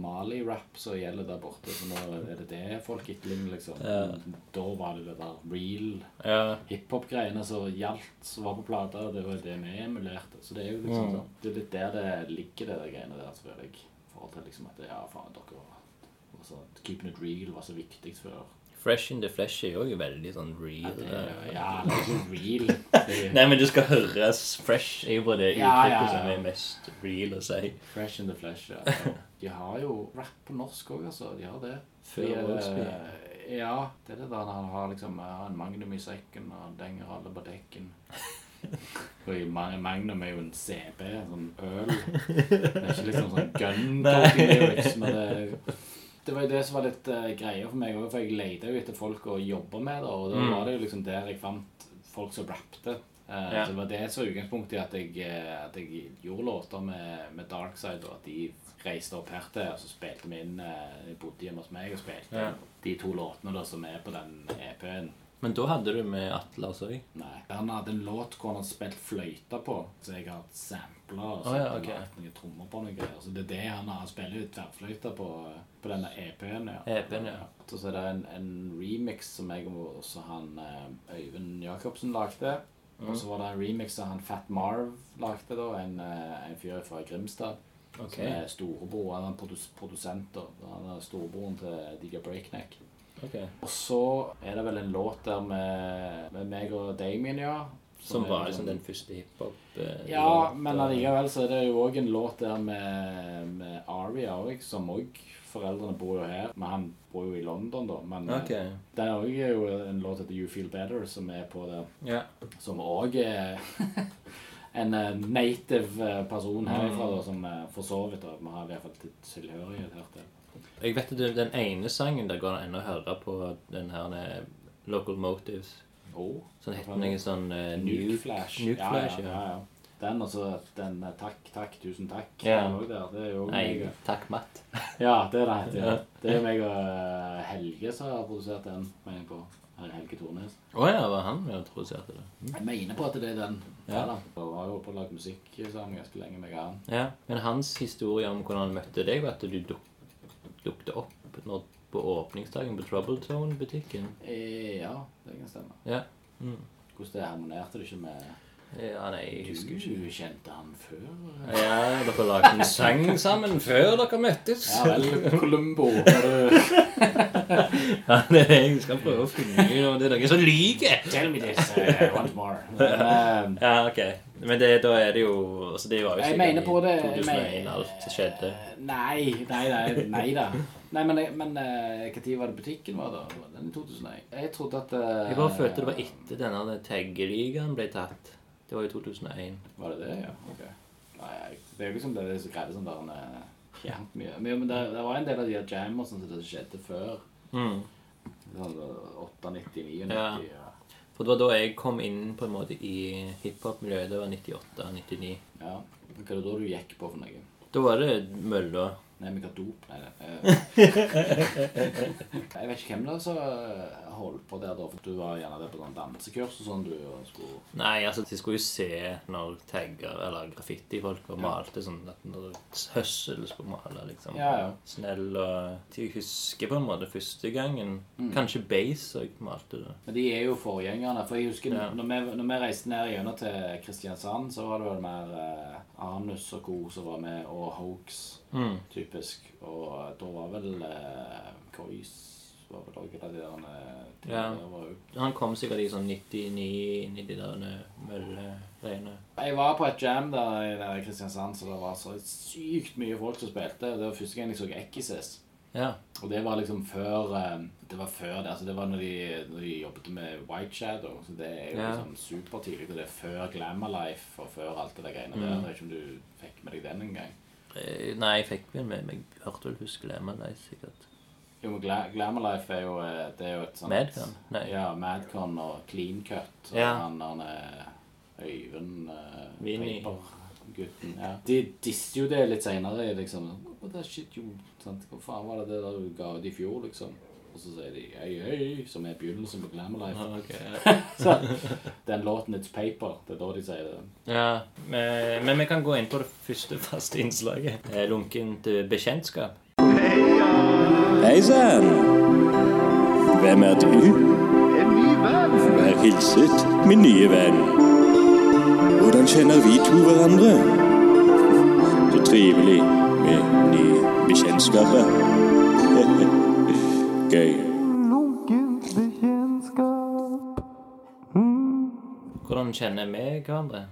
Mali-rap som gjelder der borte. Så nå er det det folk etterligner, liksom. Ja. Da var det det der real Ja. hiphop-greiene som gjaldt, som var på plata. Det var det vi emulerte. Så det er jo liksom Mm. sånn Det er litt der det ligger, det der greiene der, selvfølgelig. I forhold til liksom at ja, faen, dere var altså, så, Keeping it real var så viktig før. Fresh in the Flesh er jo veldig sånn real. Ja, det, eh. ja, det er ikke real. Er Nei, men det skal høres fresh. er jo bare det Ja, ja, uttrykket ja. som er mest real å si. fresh in the flesh, ja. De har jo rap på norsk òg, altså. De har det. Før De, eh, Ja, det er det der han har liksom ja, en Magnum i sekken og denger alle på dekken. Og i Magnum er jo en CB, sånn øl. Det er ikke liksom sånn gun talking lyrics, men det, det var jo det som var litt uh, greia for meg òg, for jeg leita jo etter folk å jobbe med, da, og da Mm. var det jo liksom der jeg fant folk som rappte. Uh, yeah. Så det var det som var utgangspunktet i at jeg, eh, at jeg gjorde låter med, med Darkside, og at de reiste opp her til, og så spilte vi inn uh, bodde hjemme hos meg og spilte yeah. de to låtene da som er på den EP-en. Men da hadde du med Atle også. Nei. Han hadde en låt hvor han hadde spilt fløyte på, så jeg har sampla og så oh, ja, okay. lagt noen trommer på noen greier. Så det er det han har. spilt spiller jo tverrfløyte på, på denne EP-en. Ja. EP-en, ja. Så er det en, en remix som jeg og også han eh, Øyvind Jacobsen lagde. Mm. Og så var det en remix som han Fat Marv lagde, da. En, eh, en fyr fra Grimstad. Okay. Som er storebror. Han er produs produsent. da. Han er storebroren til Digga Breakneck. Ok. Og så er det vel en låt der med, med meg og Damien, ja. Som er var liksom- liksom den første hiphop-låta? Ja, men og- allikevel så er det jo òg en låt der med, med Aria òg, som òg Foreldrene bor jo her, men han bor jo i London, da. Men okay. Det er jo en låt etter You Feel Better som er på der, Ja. som òg er en eh, native eh, person herifra, da, som eh, for så vidt Vi har i hvert fall tilhørighet her til. Jeg vet at det- den ene sangen der går det ennå å høre på den her Local Motives. Oh, Sånn heter den noe sånn uh, Nuke Flash. Nuke Flash, ja, ja. ja, ja. Den og så den eh, Takk, takk, tusen takk. Ja. er. Det er jo Nei, meg takk, Matt. Ja, det er det heter. Ja. Det er meg og eh, Helge som har produsert den. mener jeg på. Helge Tornes. Å ja, var han med har produsert det? Jeg mener på at det er den. Ja. Og har jo på å lage musikk sammen ganske lenge med han. Ja. Men hans historie om hvordan han møtte deg, var at du duk dukte opp når, på åpningsdagen på Troubletown-butikken. Eh, ja, det kan stemme. Ja. Mm. Hvordan det harmonerte det ikke med Ja, nei, jeg husker ikke. Du kjente han før? Ja, dere lagde en sang sammen før dere møttes. Ja vel, Columbo. Ja, det er, jeg skal prøve å finne ut om det er noen som lyver. Tell me this uh, once more. Men, eh, Ja, ok. Men det, da er det jo altså Det var jo Jeg mener på det 2001 mener- alt skjedde. Nei, nei, nei, nei da. Nei, men, men når var det butikken var, da? Den i 2001? Jeg trodde at uh, Jeg bare følte det var etter denne taggeligaen ble tatt. Det var i 2001. Var det det, ja? Ok. Nei, det er jo liksom det det som greide sånn der en, eh, Fjernt mye. Men, men det, det var en del av de her jammers som det skjedde før. Mm. Sånn 98, 99, 90. Ja. For det var da jeg kom inn på en måte i hiphop-miljøet. Det var 98-99. ja. Hva er det da du gikk på for noe? Da var det mølla. Nei, men ga dop? Nei, nei. eh. Jeg vet ikke hvem det er som eh, holdt på der, da. For du var gjerne der på sånn dansekurs og sånn. du skulle... Nei, altså, de skulle jo se når tagger eller graffiti-folk var malte sånn at når Høssel skulle male, liksom. Ja, ja. Snell og Jeg husker på en måte første gangen. Mm. Kanskje Base òg malte det. Men de er jo forgjengerne. For jeg husker Ja. når, vi, når vi reiste ned gjennom til Kristiansand, så var det vel mer eh, Anus og co. som var med, og Hoax, Mm. typisk. Og da var vel eh, Kois var vel også de der eh, Ja. var Han kom sikkert i sånn 99 inn i de der møllegreiene. Jeg var på et jam der i Kristiansand, så det var så sykt mye folk som spilte. Det var første gang jeg så Ekkises. Ja. Og det var liksom før eh, Det var før det, altså det var når de, når de jobbet med White Shadow. Så det er jo Ja. liksom supertidlig. Det er før Glamour Life og før alt det der greiene Mm. der. Jeg vet ikke om du fikk med deg den en gang. Eh, Nei, jeg fikk med meg Hørte vel huske Glamour Life, sikkert. Jo, men Gla Glamour Life er jo, eh, det er jo et sånt Madcon? Nei. Ja, Madcon og Clean Cut. Og Ja. han, han er Øyvind uh, Vinny. gutten Ja. De disser jo det litt seinere, liksom. What that shit, sant? Hva faen var det det der du ga ut i fjor, liksom? Og så sier de hei, hei, som er begynnelsen på Glamour Life. Ah, ok, ja. Så, den låten It's Paper, det er da de sier det. Ja, men, men vi kan gå inn på det første faste innslaget. Lunken Lunkent eh, bekjentskap. Hei sann! Hvem er du? En ny venn! Vær hilset, min nye venn. Hvordan kjenner vi to hverandre? Så trivelig med nye bekjentskaper. Gøy. Hvordan kjenner vi hverandre?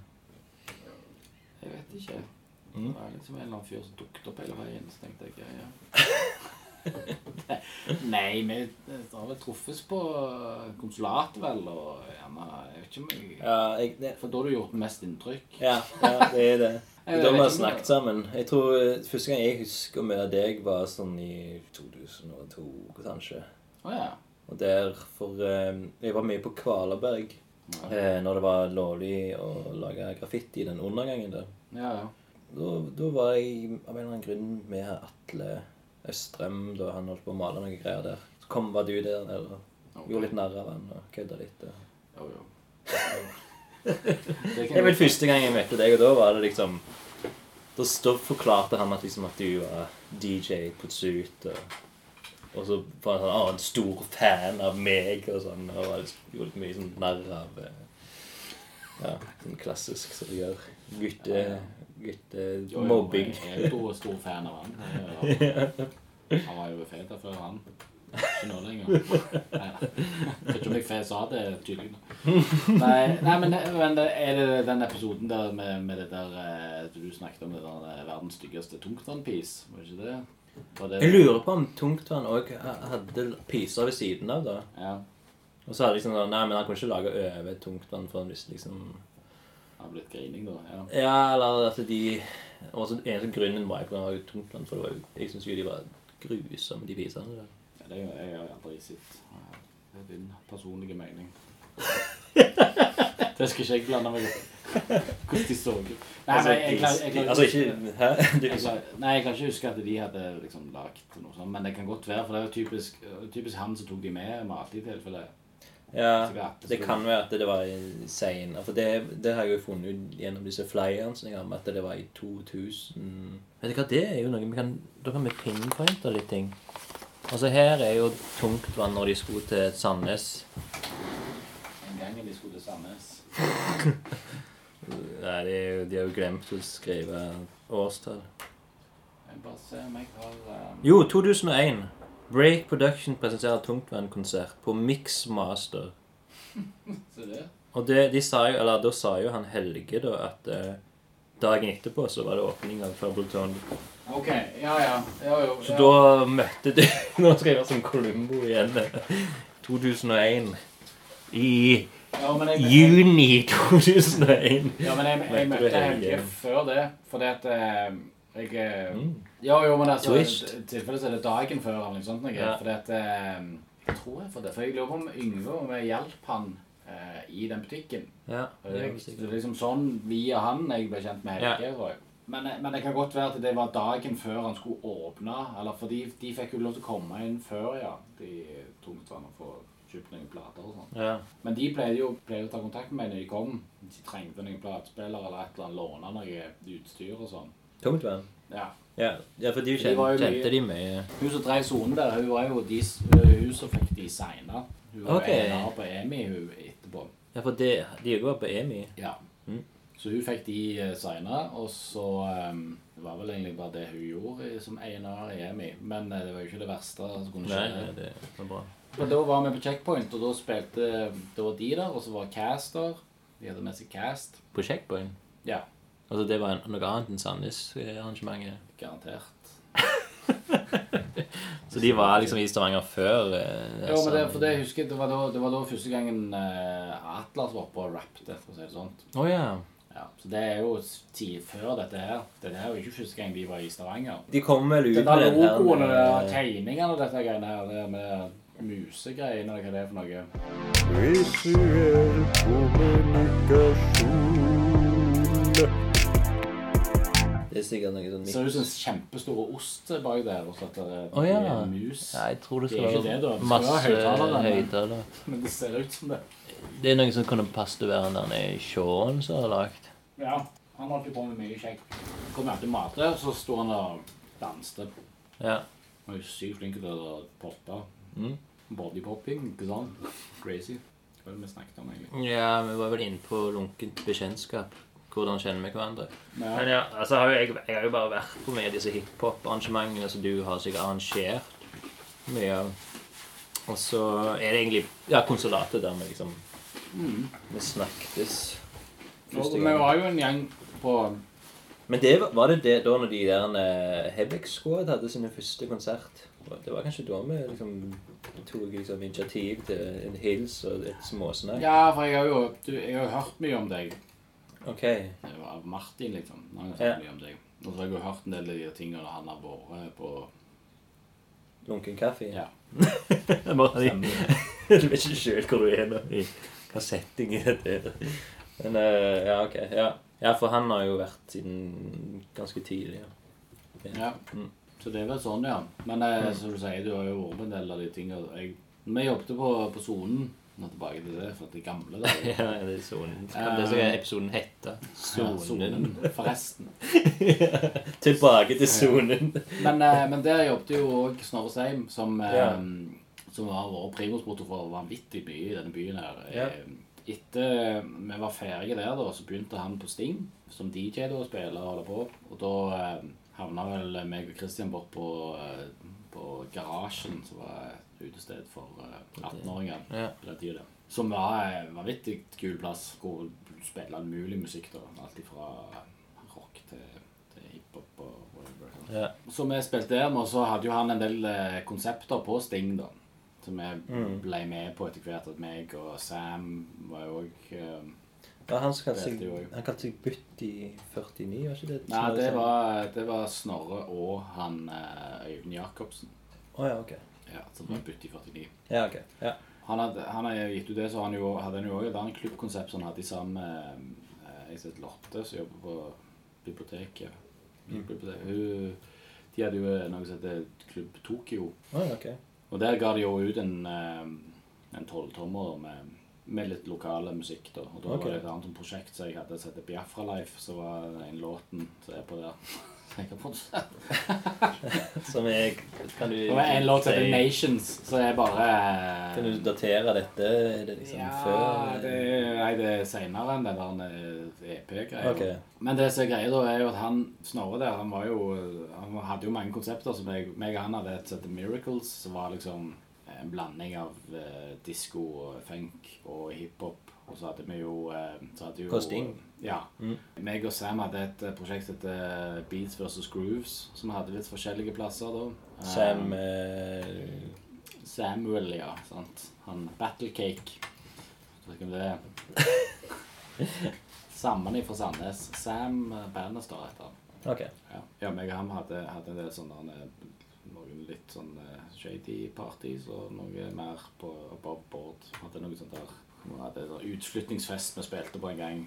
Jeg vet ikke. Mm. Det var liksom en eller annen fyr som dukket opp hele veien, så tenkte jeg ja, ja. Nei, vi har vel truffes på konsulatet, vel, og gjerne Jeg vet ikke om jeg Ja, jeg, det, For da har du gjort mest inntrykk. ja, ja, det er det. Da vi har snakket sammen. Jeg tror eh, Første gang jeg husker å møte deg, var sånn i 2002, kanskje. Oh, ja. Og der for eh, Jeg var mye på Kvalaberg eh, når det var lovlig å lage graffiti i den undergangen der. Ja, ja. Da, da var jeg av en eller annen grunn med Atle Østrem da han holdt på å male noen greier der. Så kom var du der og okay. gjorde litt narr av han og kødda litt. Og... Jo, jo. Det er vel første gang jeg møtte deg, og da var det liksom Da, da forklarte han at, liksom, at du var DJ på Zoot. Og, og så var han sånn, «Å, en stor fan av meg og sånn. Og var- gjorde litt mye sånn narr av eh, Ja, sånn klassisk som du gjør. Gutte... Ja, jo, Guttemobbing. Jeg er jo stor fan av han. Han var jo fet før han. Ikke nå lenger. Nei, vet ikke om jeg fe sa det tydelig. nå. Nei, nei men, men er det den episoden der med, med det der eh, du snakket om det der eh, verdens styggeste tungtvannpis, Var det ikke det? Var det Jeg lurer på om Tungtvann òg hadde piser ved siden av, da. Ja. Og så hadde jeg liksom sånn Nei, men han kunne ikke lage over Tungtvann for hvis liksom Det har blitt grining, da. Ja. Ja, eller at de også, eneste grunnen var jeg på Tungtvann, for det var jo Jeg syns jo de var grusomme, de pisene der. Ja, det er jo jeg har aldri sett. Det er din personlige mening. Det skal ikke jeg blande meg opp i. Hvordan de så ut. Nei, Altså, jeg, jeg, klarer- jeg, klarer altså ikke- ikke Hæ? Du, Jeg klarer, nei, jeg kan ikke huske at de hadde liksom lagt noe sånt, men det kan godt være, for det er jo typisk, typisk han som tok de med med alt i tilfelle. Ja, det kan være at det var seinere. For det, det har jeg jo funnet ut gjennom disse flyerne som jeg har med, at det var i 2000 Vet du hva, det er jo noe vi kan Da kan vi pinpointe litt ting. Altså her er jo Tungtvann når de skulle til Sandnes. En gang de skulle til Sandnes. Nei, de, er jo- de har jo glemt å skrive årstall. Jeg bare se om jeg har um... Jo, 2001. Break Production presenterer tungtvannkonsert på Mixmaster. Det. Og det, de sa jo, eller da sa jo han Helge da at eh, dagen etterpå så var det åpning av Fableton. OK. Ja, ja. ja jo, Så ja. da møtte de Nå skal jeg være som Columbo igjen. 2001. I ja, men jeg, juni 2001. Ja, men jeg, jeg Møtte? Helge før det, fordi at eh, jeg eh, Mm. Ja, jo, men altså Twist. I tilfelle så er det dagen før eller noe sånt. Noe, Ja. Fordi at eh, Jeg tror jeg for det. For jeg lurer på om Yngve om jeg hjalp han eh, i den butikken. Ja, det Jeg, var det er liksom sånn via han jeg ble kjent med Helge. tror jeg. Men, eh, men det kan godt være at det var dagen før han skulle åpne. Eller for de, de fikk jo lov til å komme inn før, ja. De tungtvann og få kjøpt noen plater og sånn. Ja. Men de pleide jo pleide å ta kontakt med meg når de kom. De trengte noen platespillere eller et eller annet, låne noe utstyr og sånn. Tungtvann. Ja. Ja. ja, for de De var kjente, jo mye- kjente de mye. Hun som drev sonen der, hun var jo de, hun som fikk de signa. Hun var jo en av på EMI hun etterpå. Ja, for det, de var på EMI. Ja. Mm. Så hun fikk de uh, signa, og så um, Det var vel egentlig bare det hun gjorde som A&R i EMI. Men eh, det var jo ikke det verste som kunne Nei, skje. nei, det var bra. Men da var vi på Checkpoint, og da spilte det var de der, og så var Caster. De hadde med seg Cast. På Checkpoint. Ja, Altså, det var noe annet enn Sandnes-arrangementet. garantert. Så de var liksom i Stavanger før eh, Jo, men det, sånn- for det jeg husker det var da, det var da første gangen eh, Atlas var oppe og rappet, for å si det sånn. Oh, ja. Ja, så det er jo tid før dette her. Dette her er jo ikke første gang de var i Stavanger. De kom vel ut Den der med den logoen og det der med- tegningene og dette greiene her, det med musegreiene eller hva det er for noe. Visuell kommunikasjon. Det er sikkert noe sånn Det ser ut som en kjempestor ost bak der, og så at det er oh, ja. en mus. Ja, jeg tror det skal det være det, masse høytaler høyttalere, men- det ser ut som det. Det er noe som kunne være den der nede i Shaun som har lagd. Ja, han holdt jo på med mye kjekt. Kom alltid mat der, så sto han og danste. Ja. Han er jo sykt flink til å poppe. Mm. Bodypopping, ikke sant? Crazy. Hva var det vi snakket om, egentlig? ja, vi var vel inne på lunkent bekjentskap. Hvordan kjenner vi hverandre? Ja. Men ja, altså har jo jeg, jeg har jo bare vært på med disse hiphop-arrangementene som du har sikkert arrangert mye av. Og så er det egentlig ja, konsulatet der vi liksom Vi snakkes Og vi var jo en gjeng på Men det, var- det det da når de der uh, Hebek Squad hadde sin første konsert? Det var kanskje da vi liksom tok liksom, initiativ til en hils og et småsnakk? Ja, for jeg har jo, du, jeg har jo hørt mye om deg. Ok. Var Av Martin, liksom. Han har Ja. mye om deg. Og så har jeg jo hørt en del av de tingene han har vært på Lunken kaffe? Ja. Stemmer. du vet ikke sjøl hvor du er nå. I hva setting er det Men uh, ja, ok. Ja. ja, for han har jo vært siden ganske tidlig. Ja. Ja. Mm. Så det er vel sånn, ja. Men eh, som du sier, du har jo vært med en del av de tingene. Jeg, vi jobbet på, på sonen. Nå tilbake til det, for det gamle der. ja, det er sonen. Det Det skal episoden hete. Ja, Sonen. forresten. Tilbake til sonen. Men, eh, men der jobbet jo òg Snorre Seim, som, eh, Ja. som har vært primusmotor for vanvittig mye i denne byen her. Ja. Eh, Etter vi var ferdige der, da, så begynte han på Sting som DJ da, å spille og holde på. Og da eh, havna vel meg og Christian bort på, eh, på Garasjen, som var utested for eh, 18-åringer Ja. på den tida. Som var en vanvittig kul plass. Hvor du spiller all mulig musikk. da, Alt fra rock til, til hiphop og whatever. sånn. Ja. Så vi spilte der, og så hadde jo han en del eh, konsepter på Sting, da. Som vi Mm. ble med på etter hvert. At meg og Sam var jo òg eh, Ja, han kalte seg, han kalte seg Butti 49, var ikke det? Nei, det var, det var Snorre og han eh, Øyvind Jacobsen. Å ja, ok. Ja, som var i 49. Ja, ok. Ja. Han hadde, han hadde gitt ut det, så han jo, hadde han jo også et annet klubbkonsept som han hadde sammen med eh, ei som Lotte, som jobber på biblioteket. Biblioteket. Hun, de hadde jo noe som heter Klubb Tokyo. Oh, okay. Og der ga de jo ut en, eh, en tolvtommer med, med litt lokale musikk. da. Og da okay. var det et annet prosjekt som jeg hadde som heter Biafra Life, som var den låten som er på der. Har. Som er Kan du var en låt som heter 'Nations', så er bare Kan du datere dette? Er det liksom ja, før det, nei, det er seinere enn den der EP-greia. Okay. Men det som er greia, da, er jo at han Snorre der, han var jo Han hadde jo mange konsepter. som jeg, meg og han hadde et som heter Miracles, som var liksom en blanding av uh, disko og funk og hiphop. Og så hadde vi jo, eh, så hadde jo Kosting. Ja. Mm. Meg og Sam hadde et eh, prosjekt som heter Beats vs. Grooves, som hadde litt forskjellige plasser da. Sam Eh, eh, Samuel, ja. sant. Han Battlecake. Vet ikke om det er. Sammen fra Sandnes. Sam bandet står etter. han. OK. Ja, ja meg og ham hadde, hadde en del sånne eh, Noen litt sånn eh, shady parties og noe mer på above board. Hadde noe sånt der vi hadde en utflyttingsfest vi spilte på en gang.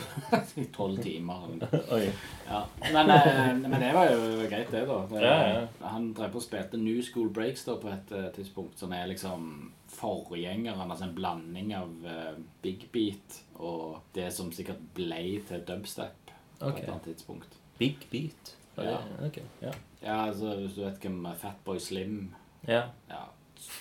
I tolv timer. Oi. Ja. Men, eh, men det var jo greit, det, da. Det, Ja. Han drev på og spilte New School Breaks da på et eh, tidspunkt, som er liksom forgjengeren. Altså en blanding av eh, big beat og det som sikkert ble til dubstep på okay. et annet tidspunkt. Big beat. Ja. Okay, Ok. Ja. Ja, altså hvis du vet hvem Fatboy Slim ja. Ja,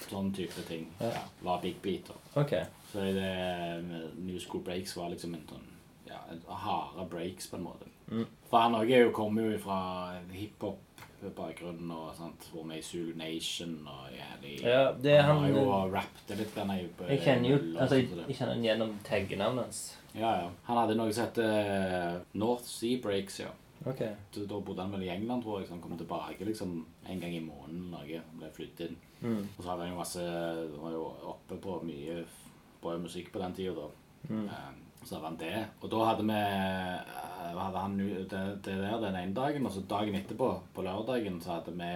sånn type ting. Ja. Var big beat. da. OK. Så i det New School Breaks var liksom en sånn ja, harde breaks, på en måte. Mm. For han òg er kommer jo fra hiphop-bakgrunnen og sånt. Hvor med i Zulu Nation og jævlig Ja, det Han har jo rappet litt Han er jo på Jeg kjenner jo Altså, jeg jeg kjenner han gjennom taggenavnet hans. Ja, ja. Han hadde noe som heter eh, North Sea Breaks, ja. OK. Så Da bodde han vel i England, tror jeg, så han kom tilbake liksom en gang i måneden. Norge, ble flyttet inn. Mm. Og så hadde han jo masse Han var jo oppe på mye bra musikk på den tida, da. Mm. Eh, Så hadde han det. Og da hadde vi eh, hadde han det, det der den ene dagen, og så dagen etterpå, på lørdagen, så hadde vi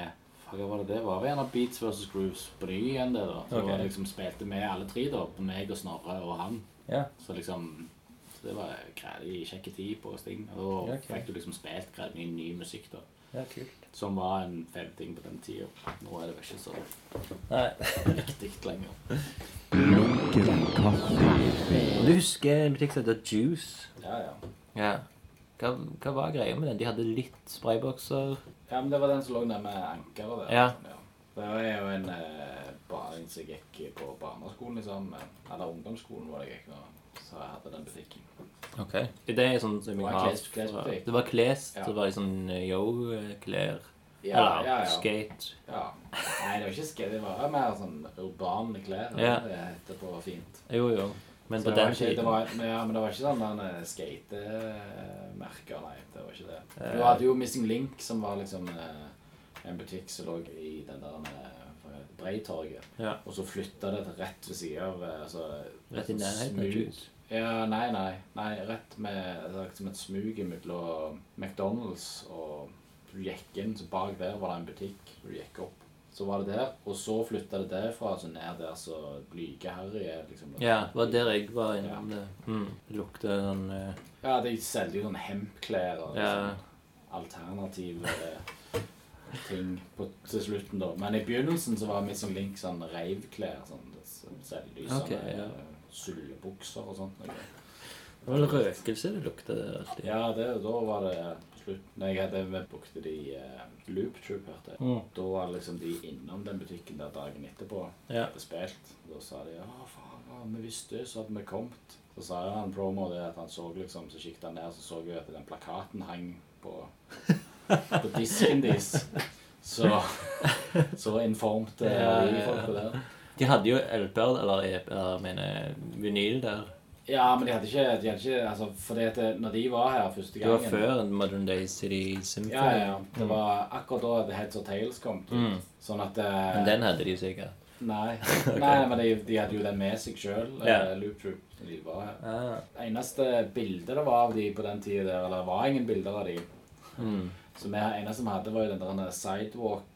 hva var det det var? Av Beats vs. Grooves på ny igjen, det, da. Så okay. liksom spilte med alle tre, da. På Meg og Snorre og han. Yeah. Så liksom så det var kjekke tid på Sting. Og da okay. fikk du liksom spilt greielig mye ny musikk, da. Ja, kult. Som var en fet ting på den tida. Nå er det vel ikke så Nei. viktig lenger. Og du husker en butikk som heter Juice? Ja, ja. Ja. Hva, hva var greia med den? De hadde litt spraybokser. Ja, men det var den som lå nede med ankeret der. Ja. Det var jo en eh, baring en som gikk på barneskolen, liksom. Eller ungdomsskolen, var det jeg gikk. og Så jeg hadde den butikken. Ok. Det er sånn som jeg har kles- klesbutikk. Det var kles. Ja. Det var sånn yo-klær. Ja, Eller ja, ja. skate. ja. Nei, det var ikke skate, det var mer sånn urbane klær. Ja. Det heter på fint. Jo, jo. Men Så på den tiden ja, men det var ikke sånn den skatemerker, nei. Det var ikke det. Eh. Du hadde jo Missing Link, som var liksom eh, en butikk som lå i den der eh, Breitorget. Ja. Og så flytta det til rett ved sida av eh, altså, Rett i nærheten av. Juice. Ja, nei, nei. nei rett med det er som et smug mellom McDonald's og Du gikk inn, så bak der var det en butikk. Du gikk opp. Så var det der, og så flytta det derfra så ned der så Blyge-Harry er. liksom. Ja, det var der jeg var innom det. Mm. Det lukter sånn uh... Ja, de selger jo sånn hempklær og Ja. sånn alternative eh, ting på, til slutten, da. Men i begynnelsen så var Missing Link sånn reivklær. Sånn, så selger de Ok, sånne ja. Eh, sullebukser og sånt. noe. Det var vel røkelse det lukter alltid. Ja, det, da var det slutt. Når jeg hadde vi brukte de uh, Loop Troop, hørte jeg. Mm. Da var liksom de innom den butikken der dagen etterpå. Ja. Hadde spilt. Da sa de å faen, vi visste så hadde vi kommet. Så sa han promo det at han så liksom, så kikket han ned, så så vi at den plakaten hang på, på disken deres. Så, så informte de folka der. De hadde jo LP-er, eller eller jeg mener vinyl der. Ja, men de hadde ikke, de hadde ikke altså, fordi at når de var her første Det var før Modern Day City Symphony. Ja, ja, ja. Det var akkurat da The Heads of Tales kom. ut. Mm. Sånn at uh, Men den hadde de sikkert. Nei, nei men de, de hadde jo den med seg sjøl, Ja. Loop Troop, når de var her. Ah. Det eneste bildet det var av de på den tida der, eller det var ingen bilder av de. Mm. Så det eneste vi hadde, var jo den der Sidewalk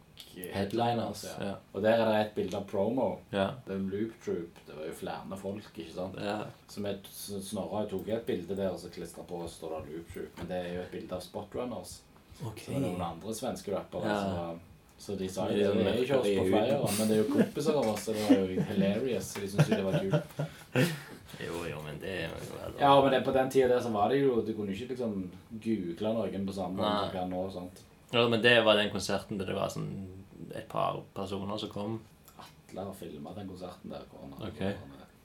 Headliners. Ja. Og der er det et bilde av promo. Ja. en Loop Troop, det var jo flere folk, ikke sant? ja. Så vi Snorre tok et bilde der og så klistra på og står det Loop Troop. Men det er jo et bilde av Spotrunners. Okay. Så var noen andre svenske rappere. Ja. Så, så de sa Det jo er det, det er ikke oss på flere, men det er jo kompiser av oss, så det var jo hilarious. De syntes jo det var kult. Jo, jo, men det er jo Ja, men det, på den tida der så var det jo Du kunne ikke liksom google noen på samme måte som du kan nå. sant? Ja, men det var den konserten der det var sånn et par personer som kom. Atle har filma den konserten der. hvor han hadde Ok. med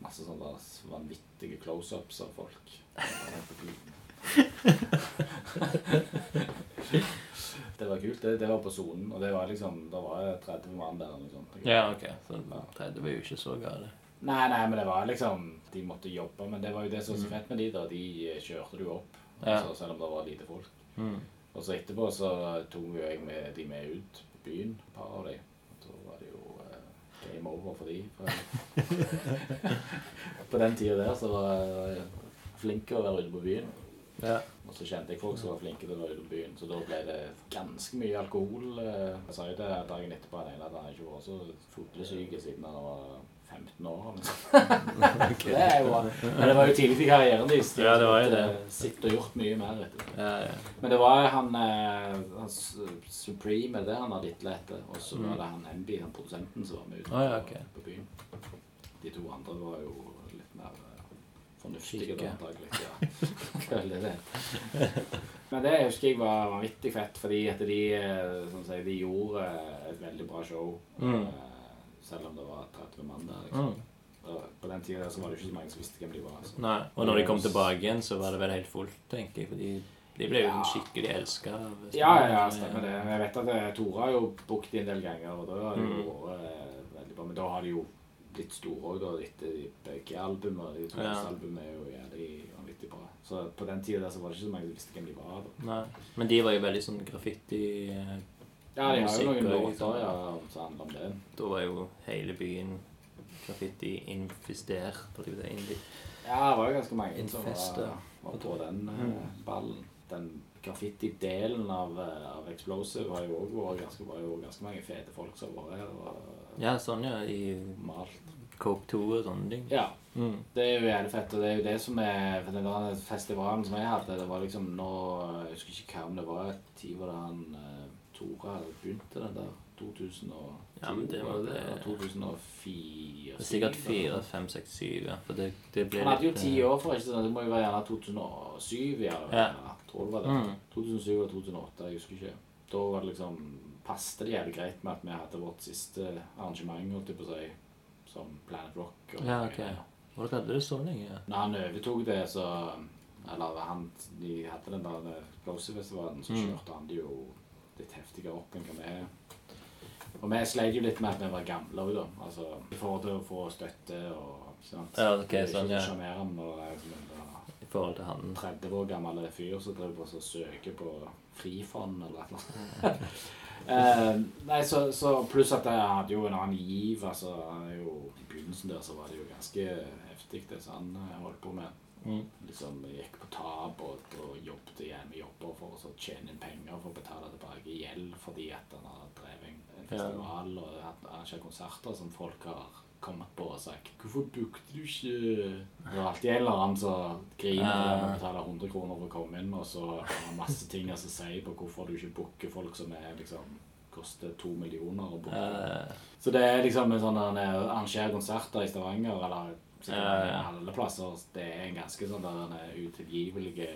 Masse sånne vanvittige close-ups av folk. Det var kult. Det, det var på sonen, og det var liksom Da var jeg 30 mann der. sånt. Ja, ok. Så det var jo ikke så gale. Nei, nei, men det var liksom De måtte jobbe, men det var jo det som var så fett med de da. De kjørte du opp, Mm. Ja. altså, selv om det var lite folk. Mm. Og så etterpå så tok jo jeg med de med ut på byen, et par av de. Og da var det jo eh, game over for de. På den tida der så var jeg flink å være ute på byen. Ja. Og så kjente jeg folk som var flinke til å være ute på byen, så da ble det ganske mye alkohol. eh. Jeg sa jo det dagen etterpå at han ikke var så fotlesyk siden han var 15 år. Liksom. Det er jo. Men det var jo tidlig i karrieren deres. De Ja, det var jo det. eh, og gjort mye mer, du. Ja, ja. Men det var han, eh, han Supreme, det han hadde litt lett etter. Og så var det han MB, han produsenten, som var med ute Mm. Ja, på, på byen. De to andre var jo litt mer eh, fornuftige, antagelig. Ja. Føler det. Men det husker jeg var vanvittig fett, fordi at de, sånn som sier, de gjorde et veldig bra show. Mm. Eh, Selv om det var 30 mann der. Liksom. Mm. Og På den tida var det ikke så mange som visste hvem de var. Altså. Nei. Og når de kom tilbake igjen, så var det vel helt fullt, tenker jeg. Fordi de ble jo Ja. skikkelig elska. Ja, ja, ja, stemmer det. Men Jeg vet at eh, Tore har jo booket de en del ganger, og da har det jo Mm. vært eh, veldig bra. Men da har de jo blitt store òg, da, etter de begge albumene. De to Ja. første albumene er jo jævlig vanvittig bra. Så på den tida der så var det ikke så mange som visste hvem de var. da. Nei. Men de var jo veldig sånn graffiti eh, Ja, de har jo noen låter ja, som handler om det. Da var jo hele byen det inn- Ja, det var jo ganske mange som var, var på den eh, Mm. ballen. Den graffiti-delen av, eh, av Explosive var jo òg ganske, var ganske mange fete folk som var her og Ja, sånn, ja. I malt. Coke 2 og sånne ting. Ja. Mm. Det er jo jævlig fett, og det er jo det som er For den der festivalen som jeg hadde, det var liksom nå Jeg husker ikke hva om det var et tid hvor han eh, hadde begynt den der 2002 Ja, men det var det- eller 2004 Det er sikkert 4, 5, 6, 7, ja. For det, det ble Han hadde jo ti eh, år for ikke sånn, det må jo være gjerne 2007, ja. Ja. Jeg tror det var det. Mm. 2007 eller 2008, jeg husker ikke. Da var det liksom passet det jævlig greit med at vi hadde vårt siste arrangement, holdt jeg på å si, som Planet Rock. og- Ja, ok. Og dere hadde det så lenge? ja. Når han overtok det, så Eller han, de hadde den der Explosive-festivalen, så Mm. kjørte han det jo litt heftigere opp enn hva vi er. Og vi sleit jo litt med at vi var gamle òg, da. Altså, I forhold til å få støtte og ikke sant? Ja, ok, Det er sånn, ja. sjarmerende er liksom I forhold til han 30 år gammel fyr som driver på og søker på frifond eller et eller annet. Eh, nei, så, så Pluss at jeg hadde jo en annen giv. altså jo, I begynnelsen der så var det jo ganske heftig, det som han holdt på med. Mm. Liksom Gikk på tap og, og jobbet igjen med jobber for å tjene inn penger for å betale tilbake gjeld fordi at han har drevet en, festival festival og arrangert konserter som folk har kommet på og sagt 'Hvorfor bookte du ikke?' Det er alltid en eller annen som griner Ja. når man betaler 100 kroner for å komme inn, og så har han masse ting å si på hvorfor du ikke booker folk som er liksom koster to millioner å booke. Så det er liksom en sånn eh, arrangere konserter i Stavanger, eller Ja, ja. Alle plasser. Det er en ganske sånn der den utilgivelige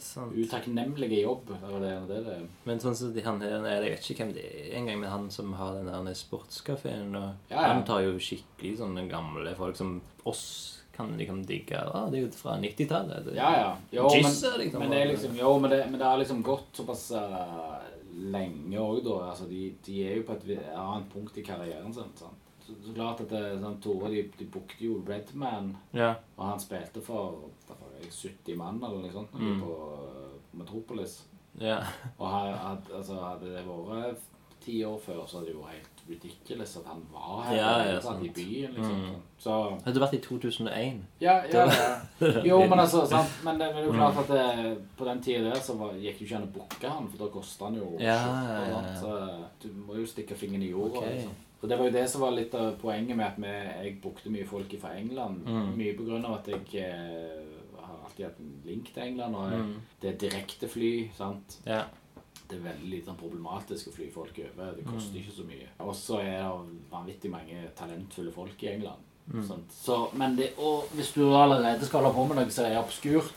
sant. Utakknemlige jobb. Det det det. det. Men sånn som de, han her, jeg vet ikke hvem det er engang, men han som har den der sportskafeen, Ja, ja. han tar jo skikkelig sånne gamle folk som oss kan liksom digge. Ah, det er jo fra 90-tallet. Ja, ja. Jo, men, Jizzer, liksom. men det er liksom, jo, men det, men det er liksom gått såpass uh, lenge òg, da. Altså, de, de er jo på et annet punkt i karrieren sin. Sant? Så, så klart at det, sånn, Tore de, de bookte jo Redman, Ja. og han spilte for derfor, 70 mann eller noe sånt Mm. på eh, Metropolis. ja. Og her, had, altså, hadde det vært ti år før, så hadde det jo vært helt ridiculous at han var her Ja, i ja, sant. i byen. liksom. Mm. Så Hadde det vært i 2001? ja, ja, ja. Jo, men altså, sant? Men det er jo klart Mm. at det, på den tida der så var, gikk det jo ikke an å booke han, for da kosta han jo Ja, ja, ja. Så du må jo stikke fingeren i jorda. Okay. Liksom. Så Det var jo det som var litt av poenget med at vi, jeg brukte mye folk fra England. Mm. Mye på grunn av at jeg eh, har alltid hatt en link til England. Og jeg, Mm. det er direktefly, sant. Ja. Det er veldig litt sånn problematisk å fly folk over. Det koster Mm. ikke så mye. Og så er det vanvittig mange talentfulle folk i England. Sånt. Så, men det, og hvis du allerede skal holde på med noe som er obskurt,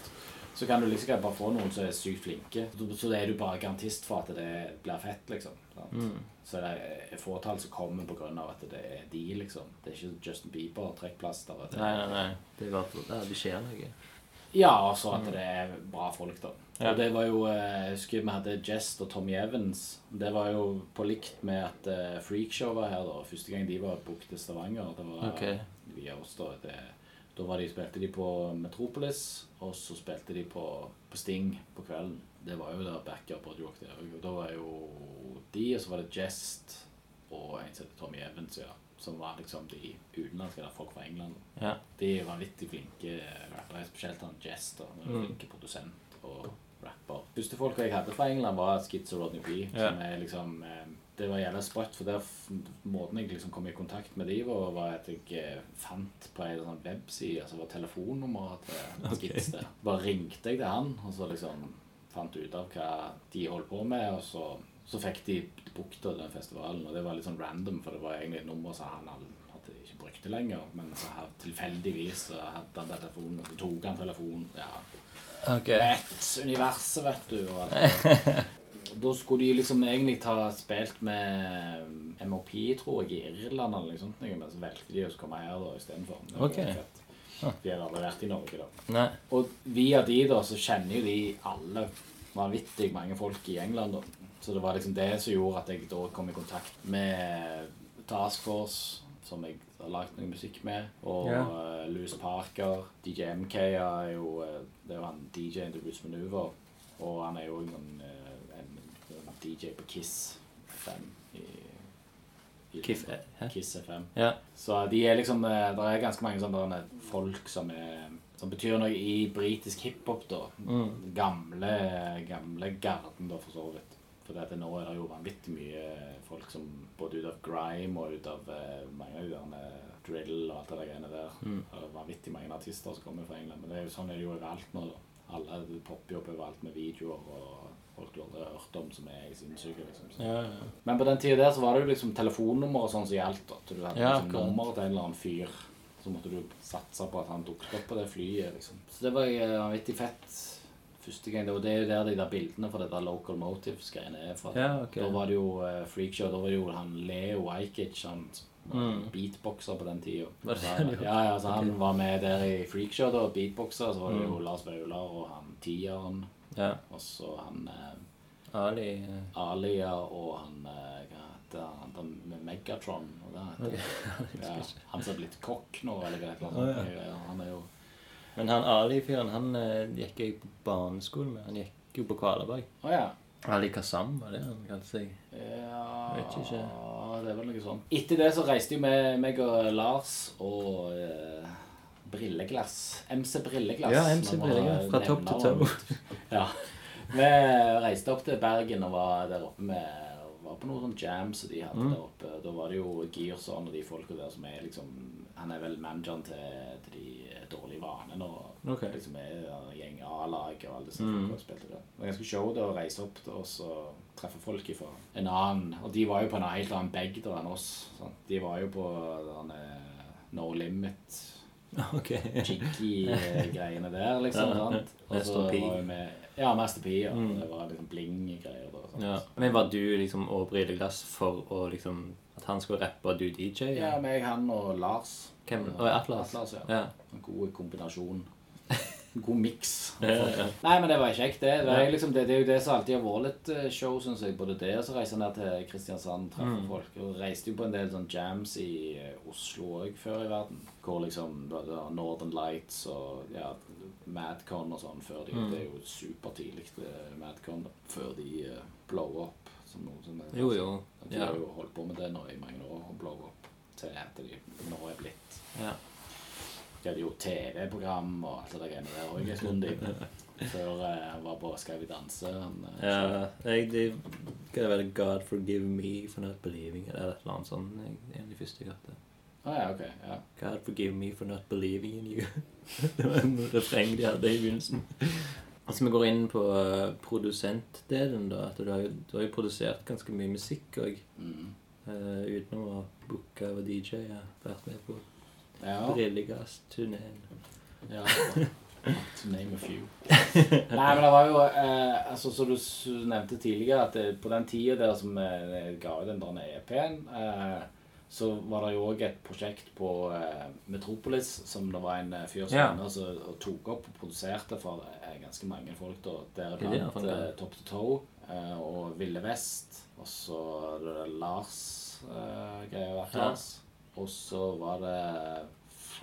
så kan du liksom bare få noen som er sykt flinke. Så, så er du bare garantist for at det blir fett, liksom. Sant? Så det er fåtall som kommer av at det er de, liksom. Det er ikke Justin Bieber trekkplaster. at det- Nei, nei, nei. Det er bare ja, det skjer noe. Ja, og så at det er bra folk, da. Ja. Og det var jo eh, Jeg husker vi hadde Jest og Tommy Evans. Det var jo på likt med at eh, Freakshow var her, da. Første gang de var booket til Stavanger. Det var okay. via oss, da. Det, da var de, spilte de på Metropolis, og så spilte de på, på Sting på kvelden. Det var jo der backup og der. Og da var jo de, og så var det Jest og en som heter Tommy Evans, ja. Som var liksom de utenlandske der folk fra England. Ja. De er vanvittig flinke rappere, spesielt han Jest, Han er Mm. flinke produsent og rapper. Første folka jeg hadde fra England, var Skids og Rodney B. Ja. Som er liksom eh, Det var jævla sprøtt, for der, måten jeg liksom kom i kontakt med de var, var at jeg eh, fant på ei sånn webside altså var telefonnummeret til Skids der. Bare ringte jeg til han, og så liksom fant ut av hva de holdt på med, og så, så fikk de booket den festivalen. Og det var litt sånn random, for det var egentlig et nummer som han hadde ikke brukte lenger. Men så her, tilfeldigvis så hadde han telefonen, og så tok han telefonen. Ja, Okay. Rett universet, vet du. Og alt. da skulle de liksom egentlig ta spilt med MOP, tror jeg, i Irland eller noe sånt, men så valgte de å komme her da istedenfor. Det var Ok. fett. Vi har aldri vært i Norge, da. Nei. Og via de, da, så kjenner jo de alle vanvittig mange folk i England, da. Så det var liksom det som gjorde at jeg da kom i kontakt med Task Force, som jeg har lagd noe musikk med, og ja. Eh, uh, Louis Parker. DJ MK er jo eh, Det er jo han DJ in the Bruce Maneuver, og han er jo eh, en, en, en DJ på Kiss. 5 Kiss, Kiss FM. Ja. Så de er liksom eh, Det er ganske mange sånne folk som, er, som betyr noe i britisk hiphop, da. Mm. Gamle, gamle garden, da, for så vidt. For det nå er det jo vanvittig mye folk som både ut av grime og ut av eh, mange av de drill og alt det der greiene der. Mm. Det er vanvittig mange artister som kommer fra England. Men det er jo sånn er det jo overalt nå, da. Alle popper jo opp overalt med videoer og folk du aldri har hørt om som er sinnssyke, liksom. Ja, ja. Men på den tida der så var det jo liksom telefonnummer og sånn som gjaldt. At Du hadde Ja, liksom nummer til en eller annen fyr. Så måtte du satse på at han dukket opp på det flyet. liksom. Så det var eh, vanvittig fett første gang. Det, var, det er jo der de der bildene for det der Local Motives-greiene er fra. Ja, okay. Da var det jo uh, freakshow. Da var det jo han Leo Ajkic, han Mm. beatboxer på den tida. Ja, ja, så han okay. var med der i freakshow, og beatboxer. Så var det jo Mm. Lars Vaular og han Tieren. Ja. Og så han eh, Ali eh, Alia og han eh, Hva heter han den med Megatron? Og det heter, ja, han som er blitt kokk nå, eller hva heter Å, ja. han? Er jo Men han Ali-fyren, han eh, gikk jeg på barneskolen med. Han gikk jo på Kvaleberg. Oh, ja. Ali Kazam, var det han kalte seg? Ja, Vet ikke. det er vel noe sånt. Etter det så reiste jo meg og Lars og eh, Brilleglass. MC Brilleglass. Ja, MC Brilleglass, fra topp til tå. Ja. Vi reiste opp til Bergen og var der oppe med var på noen sånne jams som de hadde Mm. der oppe. Da var det jo Gearson og de folka der som er liksom Han er vel manageren til, til de dårlige vanene og okay. liksom er gjeng A-lag og alle disse Mm. folka spilte der. Det var ganske show da å reise opp til oss og treffe folk ifra en annen Og de var jo på en helt annen bag da enn oss. Sant? De var jo på denne No Limit Jiggy-greiene der, liksom. Ja, sant? Master så P. var vi med Ja, Master P. Ja. Mm. Det var liksom bling-greier. Ja. Men var du liksom og Brille Glass for å liksom At han skulle rappe og du DJ? Ja, meg, han og Lars. Hvem? Og Atlas? Atlas, ja. Ja. En god kombinasjon. En god miks. Nei, men det var kjekt, det. Det er, Ja. liksom, det, det er jo det som alltid har vært litt eh, show, syns jeg. Både det og så reise ned til Kristiansand, treffe Mm. folk. Og reiste jo på en del sånn jams i eh, Oslo òg før i verden. Hvor liksom både Northern Lights og ja, Madcon og sånn før de Mm. Det er jo supertidlig, til Madcon, da, før de uh, blow up. Som noe som er, Jo, jo. De Ja. har jo holdt på med det nå i mange år, å blow up til at de nå er blitt ja. De hadde jo TV-program og alt det der greiene der òg en stund. Før han var på Skal vi danse. Eh, Ja, jeg, det, Skal det 'God forgive me for not believing'? Eller et eller annet sånt. Jeg, en av de første jeg hørte. Å ja, okay, Ja. 'God forgive me for not believing in you'. det var en refreng de hadde i begynnelsen. Altså, Vi går inn på eh, produsentdelen. da, at Du har jo, du har jo produsert ganske mye musikk òg. Mm. utenom å booke og DJ. Jeg har vært med på Ja. Brillegass-turneen. Ja, to name a few. Nei, men det var jo eh, altså, Som du nevnte tidligere, at det, på den tida der som jeg ga ut den der EP-en, eh, så var det jo òg et prosjekt på eh, Metropolis som det var en eh, fyr som Ja. altså, tok opp og produserte for eh, ganske mange folk. da, er det, ja, eh. Top to Toe eh, og Ville Vest. Og så Lars-greia. Lars eh. Lars. Og så var det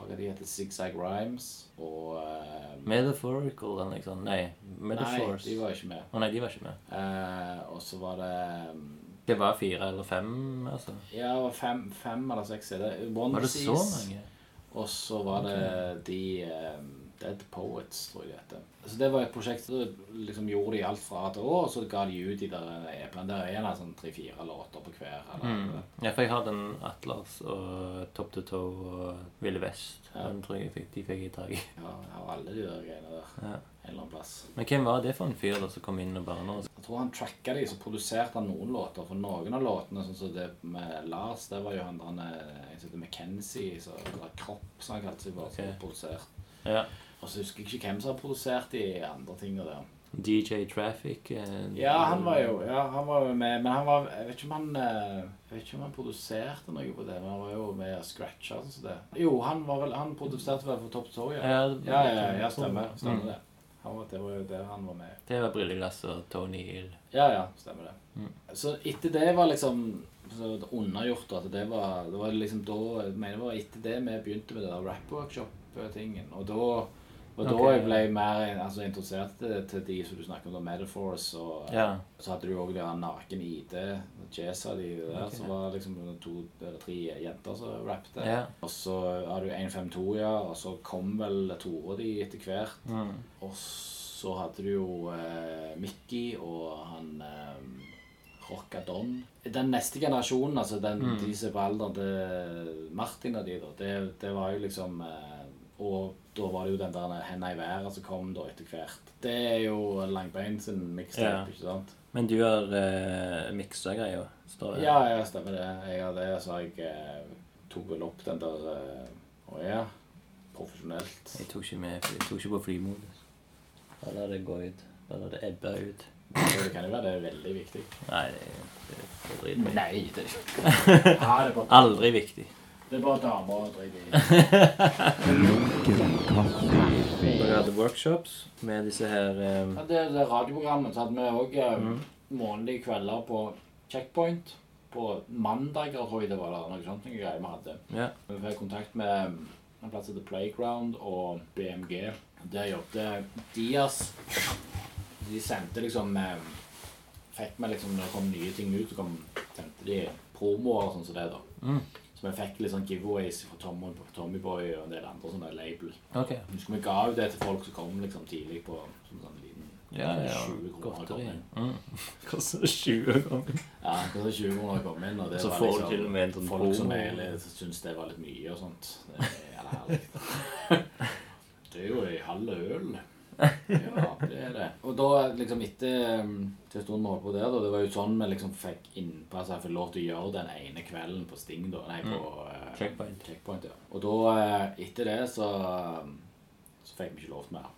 Hva de heter Zigzag Rhymes og eh, Metaphorical eller noe sånt. Nei, Nei, de var ikke med. Å nei, de var ikke med. Uh, og så var det um, Det var fire eller fem, altså. Ja, det var fem, fem eller seks er det. One Var det så mange? Og så var det de um, Dead Poets, tror jeg det heter. Så det var et prosjekt som liksom gjorde de alt fra A til Å, og så ga de ut de der eplene. Der er det sånn tre-fire låter på hver. Eller, Mm. Ja, for jeg har den Atlas og Top to Toe og Ville Vest. Ja. Den tror jeg jeg fikk, de fikk i tak i. Ja, jeg har alle de der greiene der. Ja. En eller annen plass. Men hvem var det for en fyr da som kom inn og bare nå? Jeg tror han tracka de, så produserte han noen låter. For noen av låtene, sånn som det med Lars, det var jo han der heter McKenzie, så eller Kropp, som han kalte seg for, som Ok. produsert. Ja. Og så husker jeg ikke hvem som har produsert de andre tingene der. DJ Traffic. and, Ja, han var jo ja, han var jo med, men han var Jeg vet ikke om han eh, Jeg vet ikke om han produserte noe på det, men han var jo med og scratcha sånn det. Jo, han var vel Han produserte vel for Top to ja. Ja, Ja, ja, ja, stemmer. Stemmer Mm. det. Han var, det var jo der han var med. Det var Brilleglass og Tony Hill. Ja, ja, stemmer det. Mm. Så etter det var liksom så undergjort at det var, det var liksom da Jeg mener det var etter det vi begynte med det der rap-workshop-tingen. Og da og da Ok. jeg ble mer altså, interessert til, til de som du snakker om, da, Metaphors, og Ja. så hadde du òg der naken ID, Jazza de der, okay. som var liksom to eller tre jenter som rappet. Ja. Og så har du 152, ja, og så kom vel Tore de etter hvert. Mm. Og så hadde du jo eh, Mickey og han eh, Rockadon. Den neste generasjonen, altså den, Mm. de som er på alderen til Martin og de, da, det, det var jo liksom eh, Og da var det jo den der Henda i været som kom da etter hvert. Det er jo Langbein sin mixtape, Ja. ikke sant? Men du har uh, miksa greia? står det. Ja, ja, stemmer det. Jeg har det, så jeg eh, tok vel opp den der eh, oh, ja. Profesjonelt. Jeg tok ikke med, jeg tok ikke på flymodus. Da la det gå ut. Da la det ebbe ut. Det kan jo være det er veldig viktig. Nei, det, det, det er dritviktig. Nei, det er ikke det er bare, Aldri viktig. Det er bare damer å drite i. Vi hadde workshops med disse her um, Ja, det, det radioprogrammet så hadde vi òg Mhm. månedlige kvelder på Checkpoint. På mandager, tror jeg det var. Noe sånt noe greier vi hadde. Ja. Vi fikk kontakt med en plass som heter Playground og BMG. Der jobbet Dias. De sendte liksom um, Fikk vi liksom Når det kom nye ting ut, så kom, sendte de promoer og sånn som det, da. Mm. Så vi fikk litt sånn giveaways fra Tommy, Tommyboy og en del andre sånne label. Okay. Husker vi ga ut det til folk som kom liksom tidlig på som sånn liten Ja, ja. 20 kroner kom Godteri. inn. Mm. Koster 20 kroner. Ja, det var 20 kroner å komme inn, og det Så var får liksom til og med en sånn folk som promo. er litt- syns det var litt mye og sånt. Det er herlig. Det er jo ei halv øl. Ja, det er det. Og da liksom etter um, til stunden stund vi holdt på der, da, det var jo sånn vi liksom fikk innpass Jeg fikk lov til å gjøre den ene kvelden på Sting, da. Nei, på eh, Checkpoint. Checkpoint, ja. Og da, eh, etter det, så, um, så fikk vi ikke lov til mer.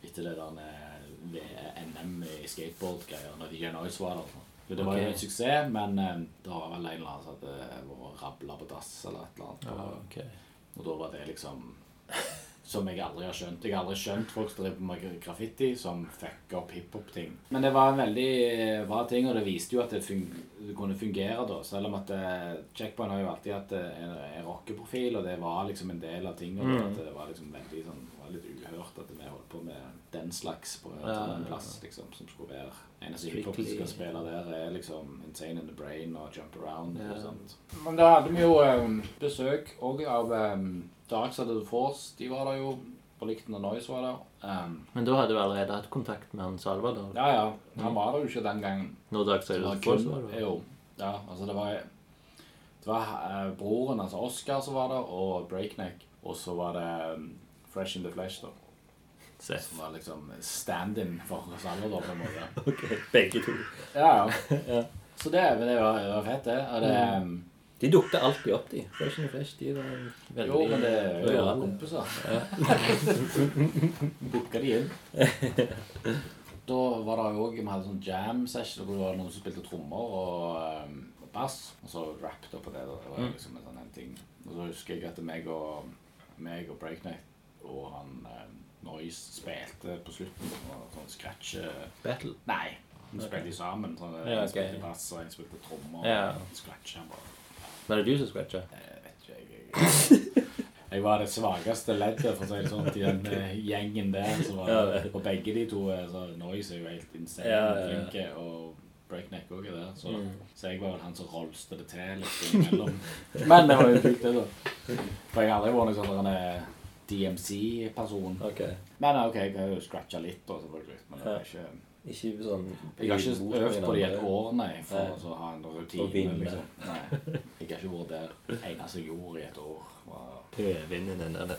Etter det der NM i skateboard-greier, når DJ Noise var der. For det var jo Ok. en suksess, men eh, det var vel en eller annen som hadde vært rabla på dass eller et eller annet. Ja, okay. ok. og da var det liksom Som jeg aldri har skjønt. Jeg har aldri skjønt folk som driver med graffiti, som fucker opp hiphop-ting. Men det var en veldig eh, bra ting, og det viste jo at det, fung det kunne fungere, da. Selv om at eh, Checkpoint har jo alltid hatt eh, en, en rockeprofil, og det var liksom en del av tingene. Mm. At det var liksom veldig sånn var litt uhørt at vi holdt på med den slags på en Ja, plass, ja. liksom, som skulle være Eneste hiphop som skal spille der, er liksom Insane in the Brain og Jump Around Ja. og sånt. Men da hadde vi jo um, besøk òg av um, Dark Side of the Force. De var der jo. på Likten og Noise var der. Um, Men da hadde du allerede hatt kontakt med han Salvador? ja, ja. Han var der jo ikke den gangen. Når Dark Side of the Force var der? jo, ja, altså det var Det var uh, broren, altså Oscar, som var der, og Breakneck. Og så var det um, Fresh in the Flesh, da. Seth. Som var liksom stand-in for Salvador, på en måte. Ok, begge to. Ja, ja. Så det, det var, det var fett, det. Og det Mm. De dukket alltid opp, de. Fresh and Fresh, de var veldig Jo, men det er jo ja. kompiser. Booka de inn. Da var det òg Vi hadde sånn jam session hvor det var noen som spilte trommer og um, bass. Og så rappet på det. da. Det var Mm. liksom en sånn en ting. Og så husker jeg at meg og, meg og Breaknight og han um, Noise spilte på slutten. Og sånn scratch eh, Battle. Nei. Vi spilte sammen. Sånn, Ja, En spilte bass, og en spilte trommer. Ja. Og scratch han bare. Var det du som scratcha? Jeg vet ikke, jeg, jeg var det svakeste leddet for å si det sånn, i den eh, gjengen der. Så var det, på begge de to eh, så Noise er jo helt insane Ja, ja, ja. flinke, og Breakneck òg er der. Så, Mm. så jeg var vel han som rolste det til litt innimellom. Men det var jo kult, det, da. For jeg har aldri vært noen sånn der, DMC-person. Ok. Men ok, jeg har jo scratcha litt, da, selvfølgelig. Men det er ikke Ikke sånn jeg har ikke øvd på det i et år, nei, for Nei. å så ha en rutine. Liksom. Nei, jeg har ikke vært der. Eneste jeg gjorde i et år, var i den der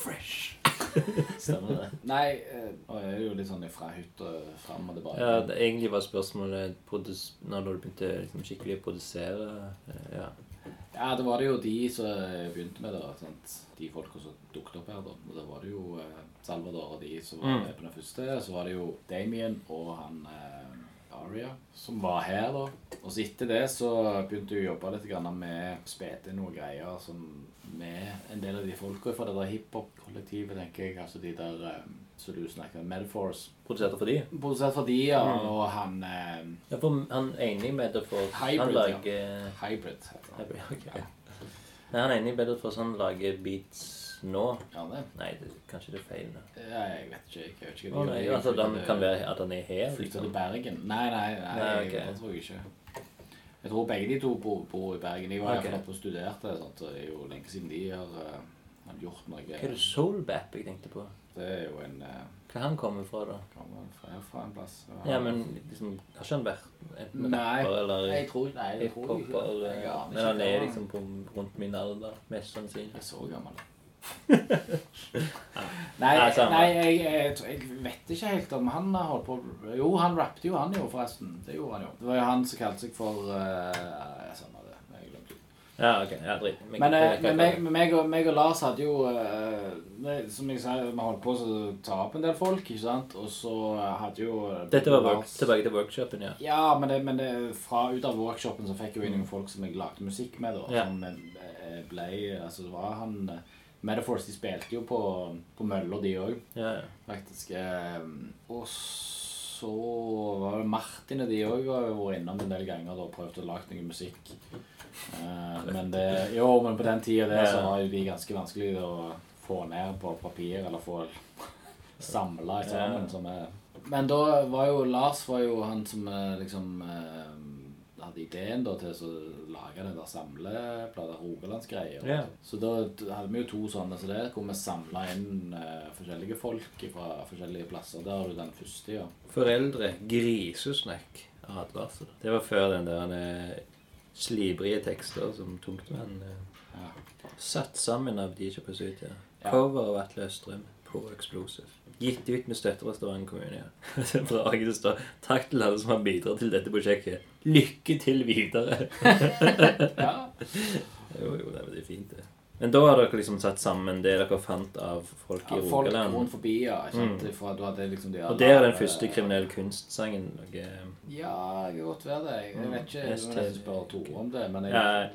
fresh. Stemmer det? Nei, og jeg er jo litt sånn fra hytta fram og tilbake. Ja, det, egentlig var spørsmålet når du begynte liksom, skikkelig å produsere eh, Ja. Ja, det var det jo de som begynte med, da. Sant? De folka som dukket opp her, da. Og da var det jo eh, Salvador og de som var Mm. med på den første. Så var det jo Damien og han eh, Aria som var her, da. Og så etter det så begynte jeg å jobbe litt grann med spete noen greier som med en del av de folka fra det der hiphop-kollektivet, tenker jeg. Altså de der eh, som du snakker med, Metaphors. Produserte for de? Produsert for de, ja. Mm. Og han eh, Ja, for han enig med det for Hybrid, Han ja. lager Hybrid heter han. Hybrid, ja Nei, han er enig med det for han lager beats nå. Ja, det. Nei, det, kanskje det er feil. nå. Ja, jeg vet ikke. Jeg vet ikke hva nei, de gjør. altså, Jeg kan være at han er her. Til Liksom. Bergen? Nei, nei, nei, Nei, ok. det tror jeg ikke. Jeg tror begge de to bor, bor i Bergen. Jeg var okay. iallfall oppe og studerte. Sant? Det er jo lenge siden de har, eh, har gjort noe. Hva er det Soulbap jeg tenkte på? Det er jo en eh, Hvor han kommer fra, da? Kommer fra, fra en plass. Ja, men liksom Har ikke han vært enten Nei, rapper eller Jeg tror, nei, jeg tror ikke hiphopper? Jeg aner Men han er liksom på, rundt min alder, mest sannsynlig. Jeg er så gammel. nei, Nei, samme. nei jeg, jeg, tror- jeg vet ikke helt om han har holdt på Jo, han rappet jo, han jo, forresten. Det gjorde han jo. Det var jo han som kalte seg for uh, Samme det. Jeg glemte det. Ja, ok. Ja, drit. Men, eh, men meg, men meg, og, meg og Lars hadde jo eh, det- Som jeg sa, vi holdt på å ta opp en del folk, ikke sant? Og så hadde jo eh, Dette var work, Lars- tilbake til workshopen, ja. Ja, men, det, men det, fra ut av workshopen så fikk jeg jo inn noen folk som jeg lagde musikk med. da, Ja. Som eh, ble Altså, det var han eh, Metaphors de spilte jo på, på Møller, de òg, ja, ja. faktisk. Eh, og så var det Martin og de òg vært innom en del ganger da, og prøvd å lage noe musikk. Eh, men det Jo, men på den tida der så var jo de ganske vanskelig å få ned på papir, eller få samla sammen. Som er. Men da var jo Lars var jo han som eh, liksom eh, hadde ideen da til å lage den der samleplata, Rogalandsgreier. Ja. Så da hadde vi jo to sånne så der, hvor vi samla inn uh, forskjellige folk fra forskjellige plasser. Der har du den første, ja. Foreldre Grisesnekk. advarsel. Det var før den der slibrige tekster som Tungtvann eh, ja. satt sammen av DJ Pursuit. Ja. Ja. Cover av Atle Østrem på Explosive. Gitt ut med støtte fra Stavanger kommune. Ja. Det er bra det står 'Takk til alle som har bidratt til dette prosjektet. Lykke til videre'. ja. Jo, jo, det er veldig fint, det. Men da har dere liksom satt sammen det dere fant av folk i Ja, folk Rogaland. rundt forbi, ja. Sant? Mm. For du hadde liksom de Og det er den første kriminelle kunstsangen noe Ja, jeg kan godt være det. Jeg vet ikke. Jeg må nesten spørre Tore om det. Men jeg, Ja,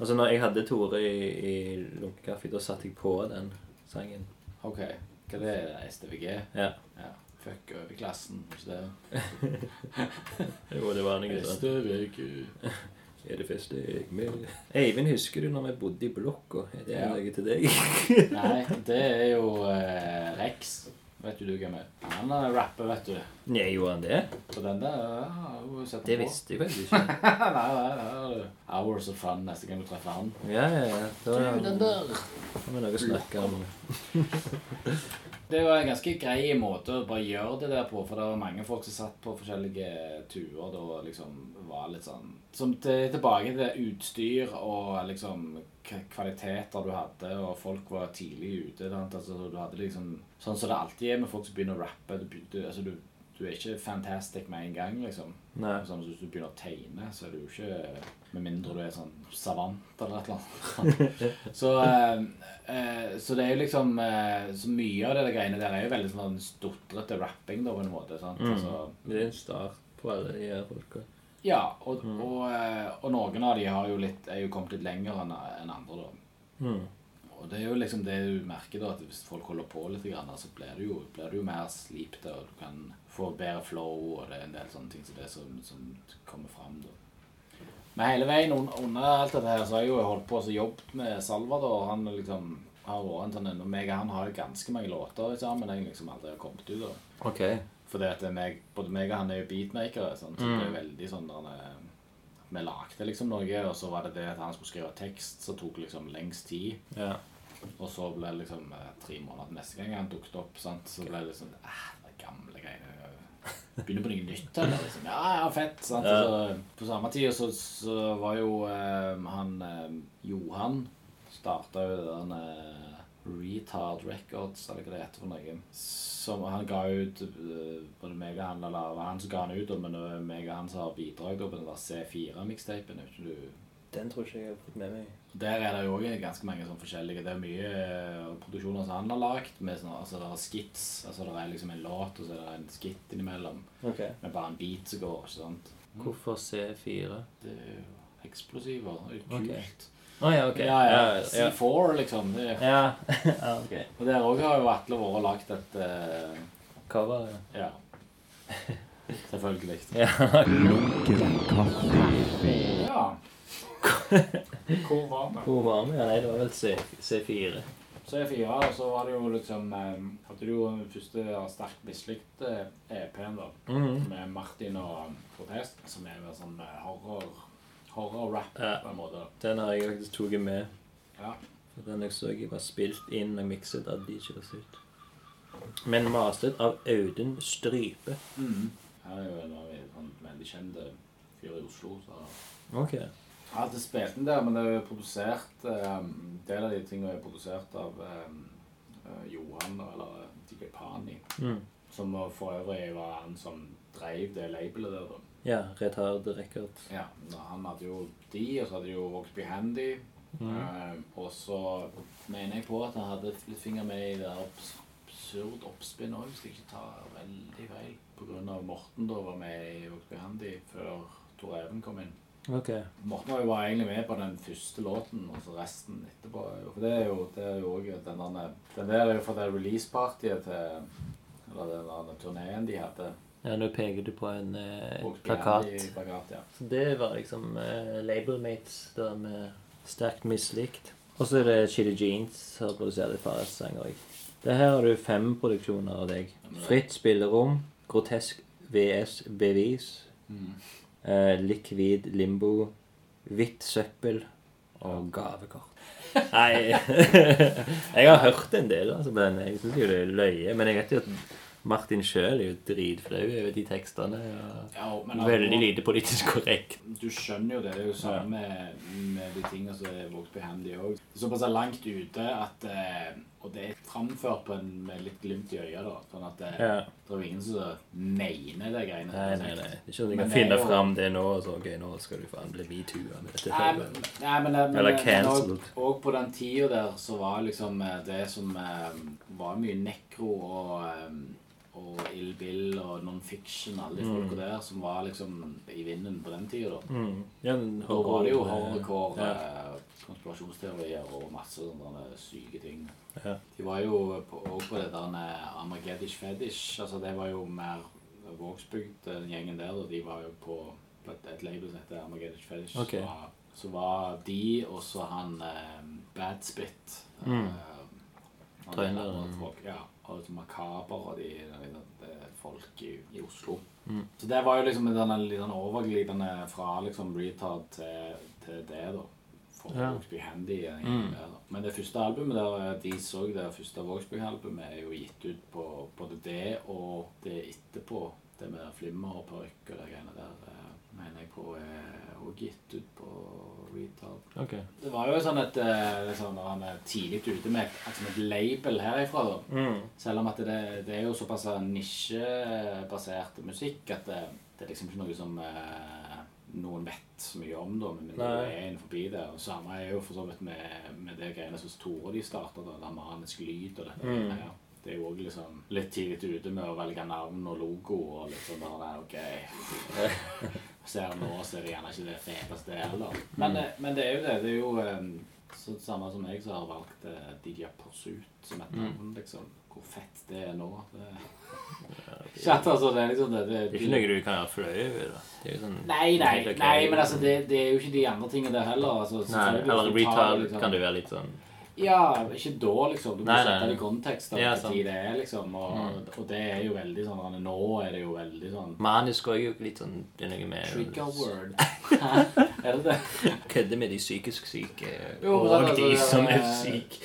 altså når jeg hadde Tore i, i Lunkekaffe, da satte jeg på den sangen. OK. Hva det er STVG? Ja. Ja. Fuck overklassen, ikke det? Jo, det var noe sånt. STVG. Er det første jeg med Eivind, husker du når vi bodde i blokka? Er det Ja. noe til deg? Nei, det er jo eh, Rex. Vet du du hvem er? Han er rapper, vet du. Nei, gjorde han det? På den der ja, har du sett Det på. visste jeg faktisk ikke. nei, nei, nei, nei. Hours of fun neste gang du treffer han. Ja, ja, ja. Da Du, den der. vi noe å snakke om. Det var en ganske grei måte å bare gjøre det der på, for det var mange folk som satt på forskjellige turer da og liksom var litt sånn Som til, tilbake til utstyr og liksom kvaliteter du hadde, og folk var tidlig ute. Altså, du hadde liksom Sånn som det alltid er med folk som begynner å rappe. Du, du, altså, du, du er ikke fantastic med en gang, liksom. Nei. Sånn, hvis du begynner å tegne, så er du jo ikke Med mindre du er sånn savant eller et eller annet. så, eh, eh, så det er jo liksom eh, Så mye av det greiene der er jo veldig sånn stotrete rapping, da, på en måte. sant? Mm. Altså, Det er en start på alle de her folka. Ja, og, og, eh, og noen av de jo litt, er jo kommet litt lenger enn en andre, da. Mm. Og det er jo liksom det du merker da, at hvis folk holder på litt, grann, så blir du jo, blir jo mer slipte, og du kan få bedre flow, og det er en del sånne ting som det som, som kommer fram da. Men hele veien un- under alt dette her, så har jeg jo holdt på og jobbet med Salvador, han liksom har vært en sånn, og meg og han har jo ganske mange låter sammen, jeg liksom aldri har kommet ut da. OK. Fordi at meg, både meg og han er jo beatmakere, sånn, så det er veldig sånn der, eh, vi lagde liksom noe, og så var det det at han skulle skrive tekst, så tok liksom lengst tid. Ja. Og så ble det liksom eh, tre måneder neste gang han dukket opp, sant? så ble det liksom eh, det gamle greiene. Begynner på noe nytt, eller liksom. Ja, ja, fett. sant? Ja. Så, på samme tid så, så var jo eh, han eh, Johan starta jo den eh, Retard Records, eller hva det heter for noe. Som han ga ut eh, Både meg og han, eller det var han som ga han ut, men det var meg og han som har bidrag på den der C4-mikstapen. Ikke du Den tror ikke jeg har fått med meg. der er det jo også ganske mange sånn forskjellige Det er mye eh, produksjoner som han har lagd. Med altså det er skits. Altså det er liksom en låt, og så er det en skit innimellom. Okay. Med bare en beat som går. ikke sant? Hvorfor C4? Det er jo eksplosiver. Det er kult. Ok. Å ja, OK. Ja, ja. ja. C4, liksom. Ja. ja ok. og der òg har jo Atle vært og lagd et uh... Cover, ja. Ja. Selvfølgelig. ja. Lunken kaffe. Ja. Hvor var vi? Hvor var vi? Ja, nei, det var vel C, C4. C4, og så var det jo liksom eh, Hadde du jo den første sterkt mislykte EP-en, da. Mhm. Med Martin og Protest, som er mer sånn eh, horror horror-rap Ja. på en måte. Den har jeg faktisk tatt med. Ja. Den jeg så jeg var spilt inn og mikset av DJs ut. Men mastret av Audun Strype. Mm. Han er jo en av de sånn veldig kjente fyr i Oslo. så... Ok. Jeg har alltid spilt den der, men det er jo produsert um, del av de tingene er produsert av um, Johan eller Digipani. Mm. Som for øvrig var han som drev det labelet der, da. Ja, Retard Record. Ja, han hadde jo de, og så hadde de jo Roxby Handy. Eh, og så mener jeg på at han hadde litt finger med i det abs absurd oppspinn òg, hvis jeg ikke tar veldig feil. Av Morten da var med i Roxby Handy før Tor Even kom inn. Ok. Morten var jo bare egentlig med på den første låten, og så resten etterpå. For det er jo det er jo også den der Den der er jo fra det release-partyet til Eller den der turneen de hadde. Ja, nå peker du på en eh, plakat. Plakat ja. Så det var liksom eh, labelmates der med sterkt mislikt. Og så er det Chili Jeans som produserer litt Fares-sanger òg. Det her har du fem produksjoner av deg. Fritt spillerom, Grotesk VS Bevis, eh, Likvid Limbo, Hvitt søppel og Gavekort. Nei Jeg har hørt en del, altså, men jeg syns jo det er løye. Men jeg vet jo at Martin sjøl er jo dritflau over de tekstene. Og ja men veldig lite politisk korrekt. Du skjønner jo det. Det er jo samme med, med de tingene som er Vokesby Handy òg. Det er såpass langt ute at eh, Og det er framført på en, med litt glimt i øyet, da. Sånn at det, Ja. det er jo ingen som mener det greiene. Nei, nei, nei. Det er ikke sånn at Men kan finne jo- fram det nå, og så ok, nå skal du faen bli metoo med dette. Nei, men, nei, men, men, Eller cancelled. og, på den tida der så var liksom eh, det som eh, var mye nekro og eh, og Ill Bill og non-fiction, alle de folka der som var liksom i vinden på den tida, da. Mm. Ja, Da var det jo horror, hardcore Ja. eh, konspirasjonsteorier og masse sånne syke ting. Ja. De var jo på, også på det der eh, Armageddon Fetish. Altså det var jo mer Vågsbygd, den gjengen der. Og de var jo på, på et, et label som heter Armageddon Fetish. Okay. Så, så var de, og så han eh, Bad Spit. Mm. eh, han Traineren. der Ja, og liksom Makaber og de, de, de folk i, i Oslo. Mm. Så det var jo liksom en litt sånn overglidende fra liksom retard til, til det, da. For Ja. Vågsby Handy. Mm. Men det første albumet der, eh, de så det første Vågsby-albumet, er jo gitt ut på både det og det etterpå. Det med flimmer og parykk og de greiene der, eh, mener jeg på er også gitt ut på Retard. Okay. Det var jo sånn at eh, liksom, når han er tidlig ute med et, altså et label herifra, da. Mm. Selv om at det, det er jo såpass nisjebasert musikk at det, det er liksom ikke noe som eh, noen vet så mye om, da, men det er innenfor det. Og samme er jo for så vidt med, med det greiene som Tore de starta, da, det manisk lyd og dette. Mm. her. Det er jo òg liksom litt tidlig ute med å velge navn og logo og litt sånn der, nei, ok Ser nå, så er det gjerne ikke det feteste heller. Men, Mm. det- men det er jo det. Det er jo eh, så samme som jeg som har valgt eh, DJ Pursuit som et Mm. navn, liksom. Hvor fett det er nå. Det, Chat, altså, det er liksom det, det, Det er ikke noe du kan gjøre fløy over. Det er sånn Nei, nei, nei, men altså, det, det er jo ikke de andre tingene der heller. Altså, Nei, eller retard liksom- kan det være litt sånn Ja, ikke da, liksom. Du må Nei, sette nei. det i kontekst av Ja, hva tid det er, liksom. Og, Mm. og det er jo veldig sånn Nå er det jo veldig sånn Manisk er jo litt sånn Det er noe med Trigger word. er det det? Kødde med de psykisk syke Jo, og det, det, de som er er- syke.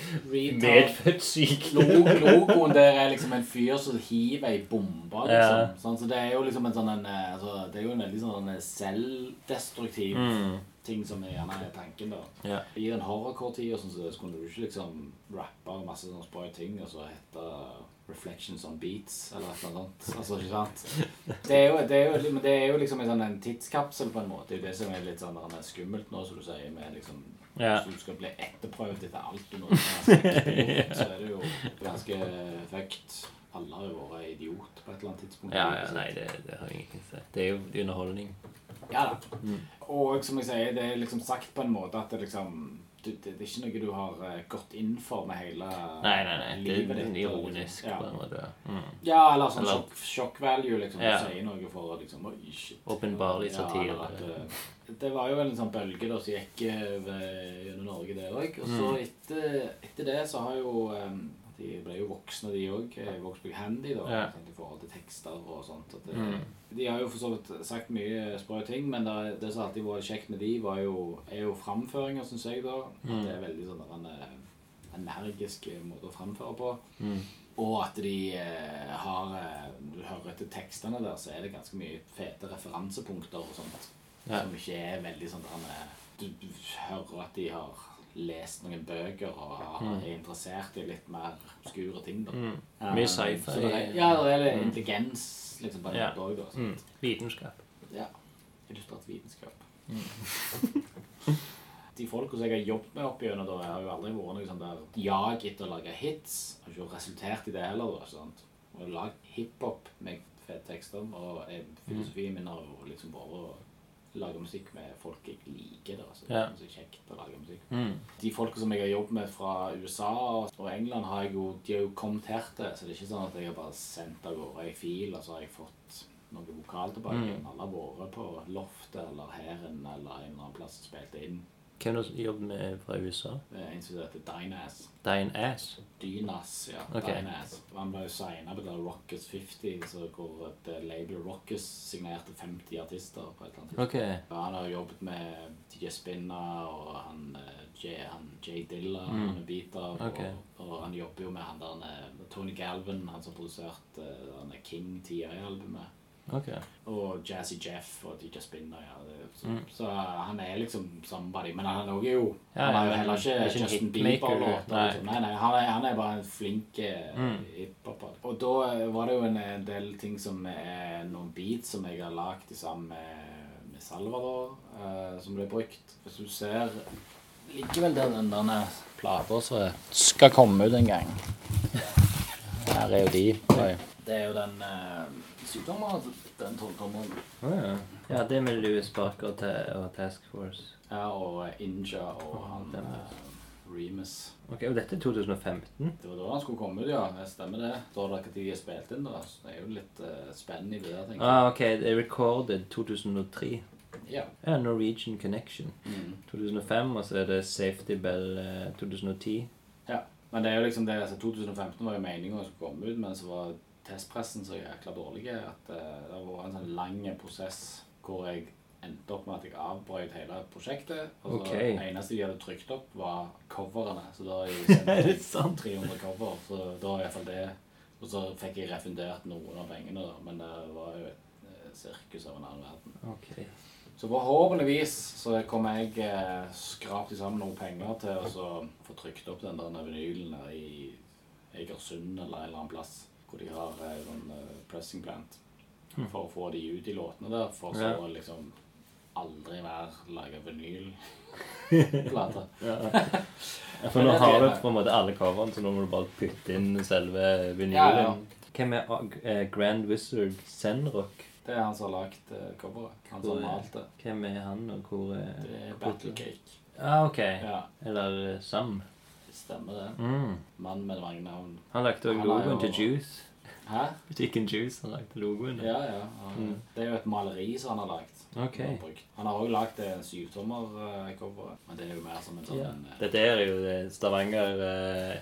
Medfødt syke. Logo- Logoen der er liksom en fyr som hiver ei bombe, liksom. Ja. Sånn, så det er jo liksom en sånn en, eh, altså, Det er jo en veldig sånn selvdestruktiv Mm. Ting som er gjerne er tanken, da. Yeah. I den horrorcore-tida sånn, så kunne du ikke liksom rappe masse sånne sprø ting og så hete Reflections on Beats eller annet sånt. Altså, ikke sant? Det er jo, det er jo, det er jo liksom en, sånn, en tidskapsel på en måte. Det er jo det som er litt sånn er skummelt nå, som du sier, med liksom Ja. Hvis du skal bli etterprøvd etter alt du har sagt, så er det jo ganske fucked. Alle har jo vært idiot på et eller annet tidspunkt. Ja, ja, nei, det, det har ingenting å si. Det er jo er underholdning. Ja da. Og som jeg sier, det er liksom sagt på en måte at det liksom du, det, det er ikke noe du har eh, gått inn for med hele Nei, nei, nei. Det livet er ditt. og ironisk liksom, på en måte. Mm. ja. ja, eller sånn Eller- sjokk, sjokk value, liksom. Ja. Du sier noe for å liksom Oi, shit. Åpenbarlig satire. Ja, at, eh, det var jo en sånn bølge da som gikk eh, gjennom Norge, det òg. Og så Mm. etter, etter det så har jo um, De ble jo voksne, de òg. Vokste på handy, da. Ja. sant, I forhold til tekster og sånt. At det, Mm. De har jo for så vidt sagt mye sprø ting, men det, det som alltid var kjekt med de, var jo, er jo framføringa, syns jeg, da. At Mm. det er veldig sånn en eh, energisk måte å framføre på. Mm. Og at de eh, har eh, Du hører etter tekstene der, så er det ganske mye fete referansepunkter og sånt. Ja. Som ikke er veldig sånn eh, du, du hører at de har lest noen bøker og Mm. er interessert i litt mer skure ting. da. Mm. Mye sci-fi. Ja, det er litt intelligens liksom, bare en dag, da. Mm. Vitenskap. Ja. Illustrert vitenskap. Mm. De folka som jeg har jobbet med opp igjennom, da, har jo aldri vært noe sånn der jag etter å lage hits. Har ikke resultert i det heller. da, sant? Og jeg lagd hiphop med fete tekster, og filosofien min har liksom vært lage musikk med folk jeg liker. da, så det er så kjekt å lage musikk. Mm. De folka som jeg har jobbet med fra USA og England, har jeg jo, de har jo kommet her til. Så det er ikke sånn at jeg har bare sendt av gårde ei fil, og så har jeg fått noe vokal tilbake. Mm. Alle har vært på loftet eller hæren eller en eller annen plass og spilt inn. Hvem har du jobbet med fra USA? Det er en som heter Ass? Dine Ass? Dynas, ja. Okay. Dynas. Han ble jo signa på det Rockers 50, så hvor det eh, label Rockers signerte 50 artister på et eller annet okay. Han har jobbet med DJ Spinna og han, eh, J, han Jay Dilla, Mm. han er beater. Okay. Og, og han jobber jo med han der eh, Tony Galvin, han som produserte er King TI-albumet. Ok. Og Jazzy Jeff og DJ Spinner. Ja, det, så, Mm. så han er liksom somebody. Men han er jo Ja, Han er jo heller er ikke ikke Justin Bieber-låter. nei. Liksom. Nei, nei, han er, han er bare en flink eh, Mm. hiphoper. Og da eh, var det jo en, en del ting som er noen beats som jeg har lagd sammen med, med Salvador, uh, som ble brukt. Hvis du ser Likevel der den der plata som skal komme ut en gang. Her er jo de. Oi. Det er jo den uh, syvtommeren. Den tolvtommeren. Å ja. Ja, det med Louis Barker og, og Task Force. Ja, og eh, Inja og han eh, Remus. Ok, Og dette er 2015? Det var da han skulle komme ut, ja. Det stemmer det. Da det dere de spilt inn, da. Så det er jo litt uh, spennende i det der, tenker Ah, ok, det er recorded 2003. jeg. Ja. Ja, Norwegian Connection. Mm. 2005, og så er det Safety Bell eh, 2010. ja. Men det er jo liksom det, altså 2015 var jo meningen å komme ut, men så var testpressen så jækla dårlig at uh, det var en sånn lang prosess hvor jeg endte opp med at jeg avbrøt hele prosjektet. Og så okay. det eneste de hadde trykt opp, var coverene. Så da har jeg sendt Er det sant? 300 cover, så da var i hvert fall det. Og så fikk jeg refundert noen av pengene, men det var jo et eh, sirkus av en annen verden. Ok. Så forhåpentligvis så kommer jeg eh, skrapt sammen noen penger til å få trykt opp den der vinylen i Egersund eller en eller annen plass hvor de har en eh, pressing plant. For å få de ut i låtene der, for så Ja. liksom aldri mer lage vinylplate. Ja, for nå har du på en måte alle coverne, så nå må du bare putte inn selve vinylen. Hvem er uh, Grand Wizard Zenrock? Det er han som har lagd uh, coveret. Han som har malt det. Hvem er han, og hvor er Det er Battlecake. Ah, ok. Ja, Eller Sam. Stemmer det. Mm. Mann med mange navn. Han lagde også logoen til Juice. Hæ? Butikken Juice han lagde logoen. Ja, ja. Han, Mm. Det er jo et maleri som han har lagd. Ok. Han har òg lagd det syvtommer-cover, men det er jo mer som en sånn Ja. eh, Dette er jo det Stavanger uh,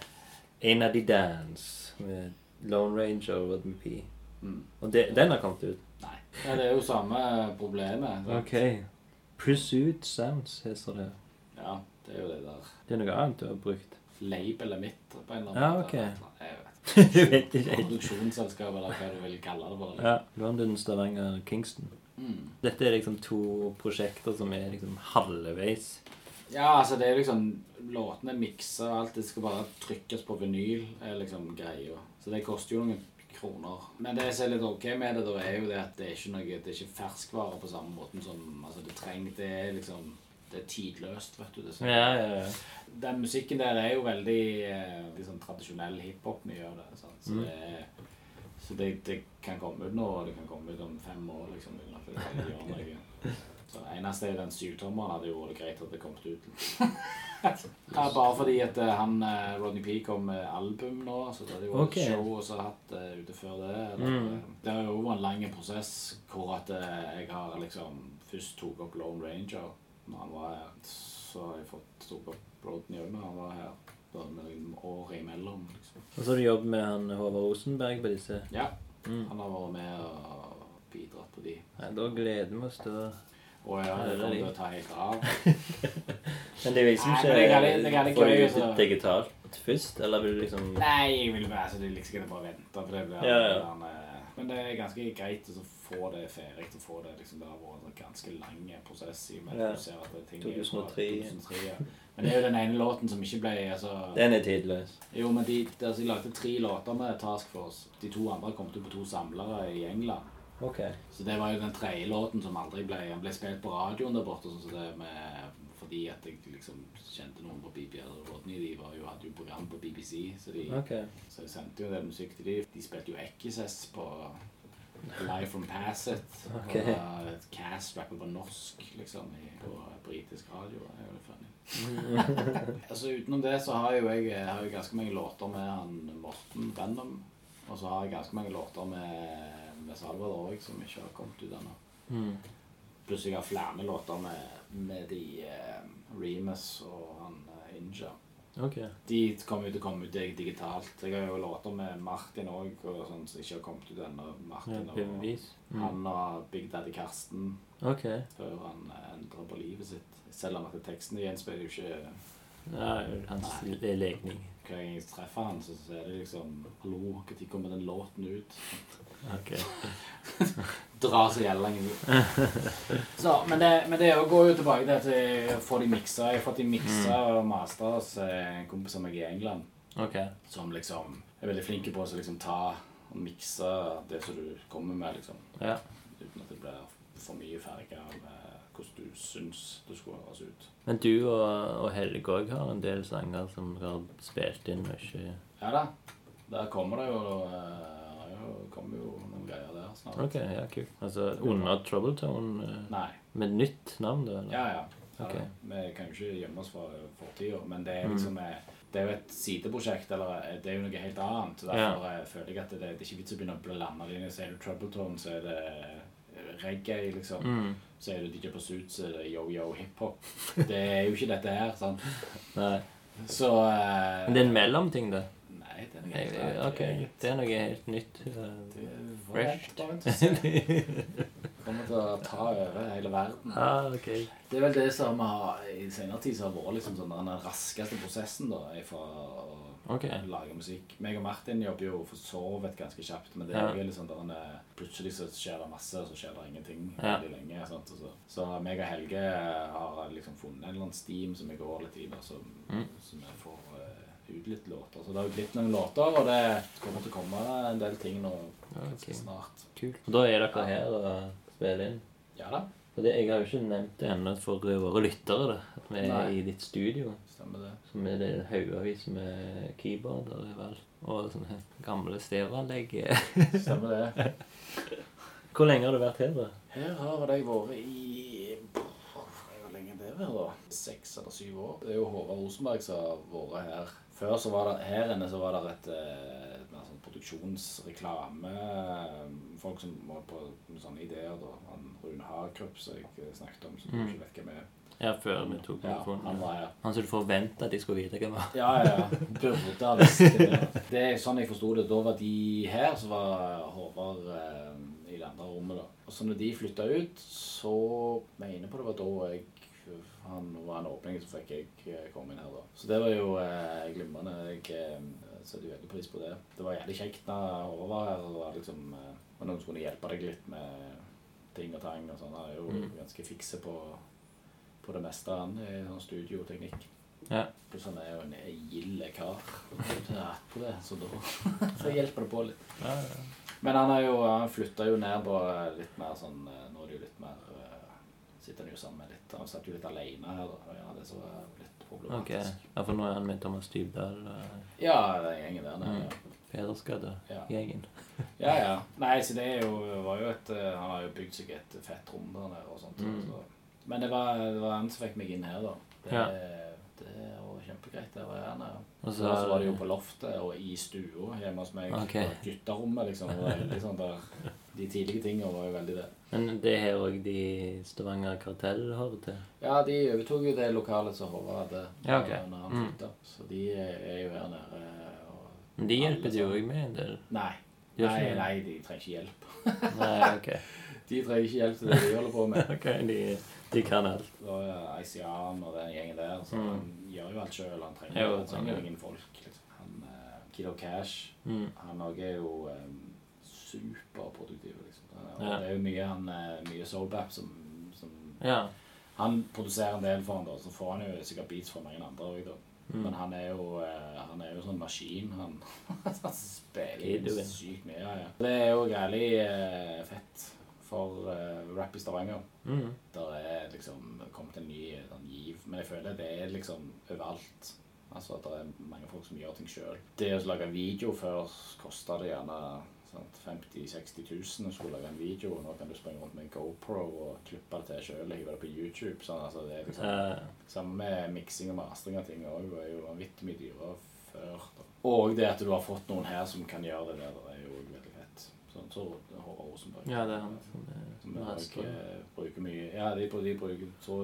En av de Dance med Lone Ranger og Rodney P. mm, Og det, den har kommet ut. Nei. Ja, det er jo samme problemet. sant? Ok. Pursuit Sounds heter det. Ja, det er jo det der Det er noe annet du har brukt. Labelet mitt på en eller annen Ja, måte. ok. Jeg vet. du vet ikke helt. Produksjonsselskap, eller hva du vil kalle det. for. Ja. London, Stavanger, Kingston. Mm. Dette er liksom to prosjekter som er liksom halvveis. Ja, altså det er liksom Låtene mikser og alt. Det skal bare trykkes på vinyl, er liksom greia. Så det koster jo noen kroner. Men det som er litt ok med det, da, er jo det at det er ikke noe Det er ikke ferskvare på samme måten som Altså, det trenger Det er liksom Det er tidløst, vet du. Det, sånn- Ja, ja, ja. Den musikken der er jo veldig liksom, tradisjonell hiphop mye av det. Sant? Så, Mm. det, så det, det kan komme ut nå, og det kan komme ut om fem år. liksom, uten det noe. Så eneste er den syvtommeren hadde jo vært greit at det kom ut. ja, bare fordi at eh, han eh, Rodney P kom med album nå, så det hadde jo vært Ok. show og så hatt det ute før det. Eller, Mm. Det har jo vært en lang prosess hvor at uh, jeg har liksom først tok opp Lone Ranger når han var her. Så har jeg fått Rodney òg han var her. Bare med noen år imellom. liksom. Og så har du jobbet med han Håvard Rosenberg på disse. Ja, Mm. han har vært med og bidratt på de. Ja, da gleder vi oss til å å ja, det kommer til å ta helt av. Men det er liksom ikke men det er Får du det altså. digitalt først, eller vil du liksom Nei, jeg vil være så det er liksom bare vente. For det blir, Ja, ja. eh, Men det er ganske greit å så få det ferdig. å få det liksom, Det har vært en ganske lang prosess i og med Ja. ser at det ting er ting 2003. 2003 ja. Men det er jo den ene låten som ikke ble altså, Den er tidløs. Jo, men de, altså, de lagde tre låter med Task Force. De to andre kom til på to samlere i England. Ok. Så det var jo den tredje låten som aldri ble Han ble spilt på radioen der borte, sånn som det med fordi at jeg liksom kjente noen på BBC. eller Rodney, de var jo, hadde jo program på BBC, så, de, okay. så jeg sendte jo den musikk til dem. De spilte jo Ekkises på Live from Passet. Okay. Og da et cast rappet på norsk, liksom, i, på britisk radio. Det er jo litt funny. altså Utenom det så har jo jeg, jeg har jo ganske mange låter med han Morten Benham. Og så har jeg ganske mange låter med, med Salvador òg, som ikke har kommet ut ennå. Mm. Pluss jeg har flere låter med, med de uh, Remus og han uh, Inja. Ok. De kommer jo til å komme ut dig- digitalt. Jeg har jo låter med Martin òg, sånn som ikke har kommet ut ennå. Ja, Martin og Mm. han og Big Daddy Karsten Ok. før han eh, endrer på livet sitt. Selv om at teksten gjenspeiler jo ikke Nei, hans nei. legning. hver gang jeg treffer han, så så er det liksom Hallo, når kommer den låten ut? Ok. Dra så jævla ut. Så, men det, men det går jo tilbake til at jeg får de miksa. Jeg har fått de miksa og mastra hos eh, en kompis av meg i England. Okay. Som liksom er veldig flinke på å liksom ta og mikse det som du kommer med, liksom. Ja. Uten at det blir for mye farge av eh, hvordan du syns det skulle høres ut. Men du og, og Helge òg har en del sanger som har spilt inn mye. Ja da. Der kommer det jo eh, jo, kommer jo noen greier der snart. Ok, ja, kult. Altså under Trouble Tone eh, Nei. med nytt navn, da? eller? Ja, ja. ja Ok. Vi kan jo ikke gjemme oss fra fortida, men det er liksom eh, Det er jo et sideprosjekt, eller eh, det er jo noe helt annet. Derfor eh, føler jeg at det, det er ikke vits å begynne å blande det inn. er du Trouble Tone, så er det eh, reggae, liksom. Mm. Så er du DJ Pursuit, så er det yo-yo hiphop. Det er jo ikke dette her, sant. Nei. Så eh, Men det er en mellomting, det? Nei, det er noe helt annet. Ok, det er noe helt nytt. eh, Det var Fresh. bare interessant. kommer til å ta over hele verden. Ah, ok. Det er vel det som har, i senere tid så har vært liksom sånn den raskeste prosessen da, er fra å okay. lage musikk. Meg og Martin jobber jo for så vidt ganske kjapt, men det er jo liksom der en, eh, plutselig så skjer det masse, og så skjer det ingenting Ja. veldig lenge. Sant? Og Så, så meg og Helge har liksom funnet en eller annen steam som vi går litt i, da, som, Mm. som jeg får eh, ut litt låter. Så det har jo blitt noen låter, og det kommer til å komme en del ting nå ja, Ok. snart. Kult. Og da er dere her og spiller inn? Ja da, For det, jeg har jo ikke nevnt det ennå for våre lyttere, da. At vi er Nei. i ditt studio. stemmer det. Som er det haugevis med keyboarder i vel. Og sånne gamle stereoanlegg. Stemmer det. Hvor lenge har du vært her, da? Her har jeg vært i Hvor lenge er det vært, da? Seks eller syv år. Det er jo Håvard Rosenberg som har vært her. Før så var det her inne så var det et, eh, et mer sånn produksjonsreklame. Folk som var på sånne ideer. da. Han Rune Hagerup som jeg snakket om, som Mm. ikke vet hvem er. Ja, før vi tok Ja, han var her. Han som du forventa at de skulle vite hvem var. Ja, ja. ja. Burde ha visst det. Det er sånn jeg forsto det. Da var de her, så var Håvard eh, i det andre rommet. da. Og så når de flytta ut, så mener jeg på det var da jeg han var en åpning, så fikk jeg eh, komme inn her, da. Så det var jo eh, glimrende. Jeg eh, setter veldig pris på det. Det var jævlig kjekt da Håvard var her. Det var liksom eh, noen som kunne hjelpe deg litt med ting og tang og sånn. Han er jo Mm. ganske fikse på, på det meste, han, i sånn studioteknikk. Ja. Pluss han er jo en gild kar. På det, så da så hjelper det på litt. Ja, ja. Men han, er jo, han flytta jo ned på litt mer sånn eh, Nå er det jo litt mer eh, Sitter han jo sammen med litt Han satt jo litt alene her. Og ja, det så er litt problematisk. problematisk. Ja, for nå er han med Thomas Dybdahl. eh, Ja, den gjengen der nede. Mm. ja. gjengen. Ja, ja. Nei, så det jo, var jo et eh, Han har jo bygd seg et fett rom der nede og sånt. Mm. Så. Men det var, det var han som fikk meg inn her, da. Det, Ja. det var kjempegreit. Det var gjerne. Og Så, var det jo på loftet og i stua hjemme hos meg. Okay. På gutterommet, liksom. Det liksom sånn der, de tidlige tingene var jo veldig det. Men det her òg de Stavanger Kartell hører til? Ja, de overtok jo det lokalet som Håvard hadde Ja, okay. når han Mm. Så de er jo her nede. Og... Men de hjelper jo òg med en del. Nei. Nei, nei, de trenger ikke hjelp. Nei, ok. De trenger ikke hjelp til det de holder på med. okay, de, de kan alt. Da er jo Isian og den gjengen der. Så Mm. han gjør jo alt sjøl. Han trenger, Jo, han trenger ingen folk. Liksom. Han, uh, Kiddo Cash Mm. Han òg er jo um, superproduktiv. Liksom. Og Ja. Det er jo mye, han, eh, mye soulbap som, som Ja. Han produserer en del for han da, så får han jo sikkert beats fra mange andre òg, da. Mm. Men han er jo uh, Han er jo sånn maskin. Han, han spiller sykt mye. Ja, ja. Det er jo jævlig uh, fett for uh, rap i Stavanger. Mm. Der er liksom kommet en ny sånn, giv. Men jeg føler det er liksom overalt. Altså at det er mange folk som gjør ting sjøl. Det å lage video før kosta det gjerne sant, 50 000-60 000 å skulle lage en video. Nå kan du springe rundt med en GoPro og klippe det til sjøl og hive det på YouTube. Sånn, altså, det er liksom, Samme med miksing og mastring av ting òg. er jo vanvittig mye dyrere før. Da. Og det at du har fått noen her som kan gjøre det der, det er jo veldig Sånn så Håvard Rosenberg. ja, det er han som Som er bruker, bruker mye Ja, de, de bruker så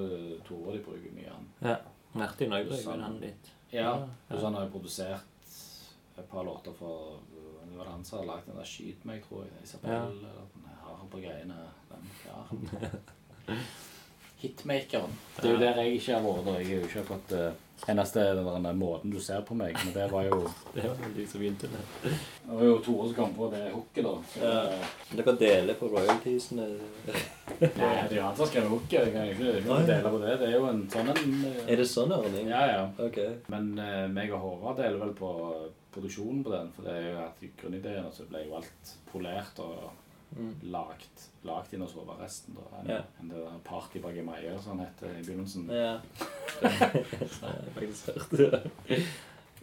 Tore de bruker mye han. Ja. Martin òg bruker han litt. Ja. Ja. så han har jo produsert et par låter for Det var han som hadde lagd den der 'Skyt meg', tror jeg. Isabel Ja. eller den her på greiene. Den karen. Hitmakeren. Det er jo der jeg ikke har vært. Jeg har jo ikke fått uh, Eneste den måten du ser på meg, men det var jo Det var jo de som begynte det. Det var jo Tore som kom på det hooket, da. Så, Ja. Dere deler på royaltiesene? Nei, det er jo han som hooket. Jeg kan jo ikke, jeg kan ikke dele på det. Det er jo en sånn en uh... Er det sånn ordning? Ja, ja. Ok. Men uh, meg og Håvard deler vel på produksjonen på den. For det er jo at i grunnideene så ble jo alt polert og Mm. lagt, lagt inn og sove resten. da. enn Ja. en det der Party bak Meier, som han heter i begynnelsen. Ja. Det faktisk hørt det.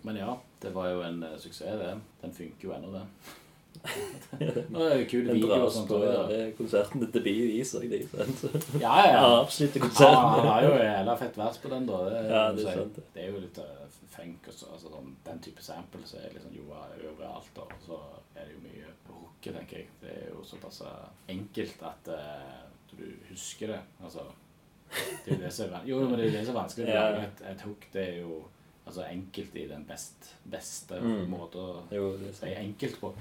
Men ja, det var jo en uh, suksess, det. Den funker jo ennå, det. Nå det er jo kule Den video og sånt. på ja. er konserten til Bi viser jeg de. Ja, ja. Ja, Han, konserten. han har jo hele fett vers på den, da. Det, Ja, det er sant det. det er jo litt uh, funk og så, altså, sånn, Den type sample så er liksom jo overalt. Og så er det jo mye rocke, tenker jeg. Det er jo såpass eh, enkelt at uh, du husker det. Altså det er jo det som er, jo, men det er jo det som er vanskelig. Ja. et, et hook. Det er jo Altså enkelt i den best, beste Mm. måten å Jo, det si enkelt på.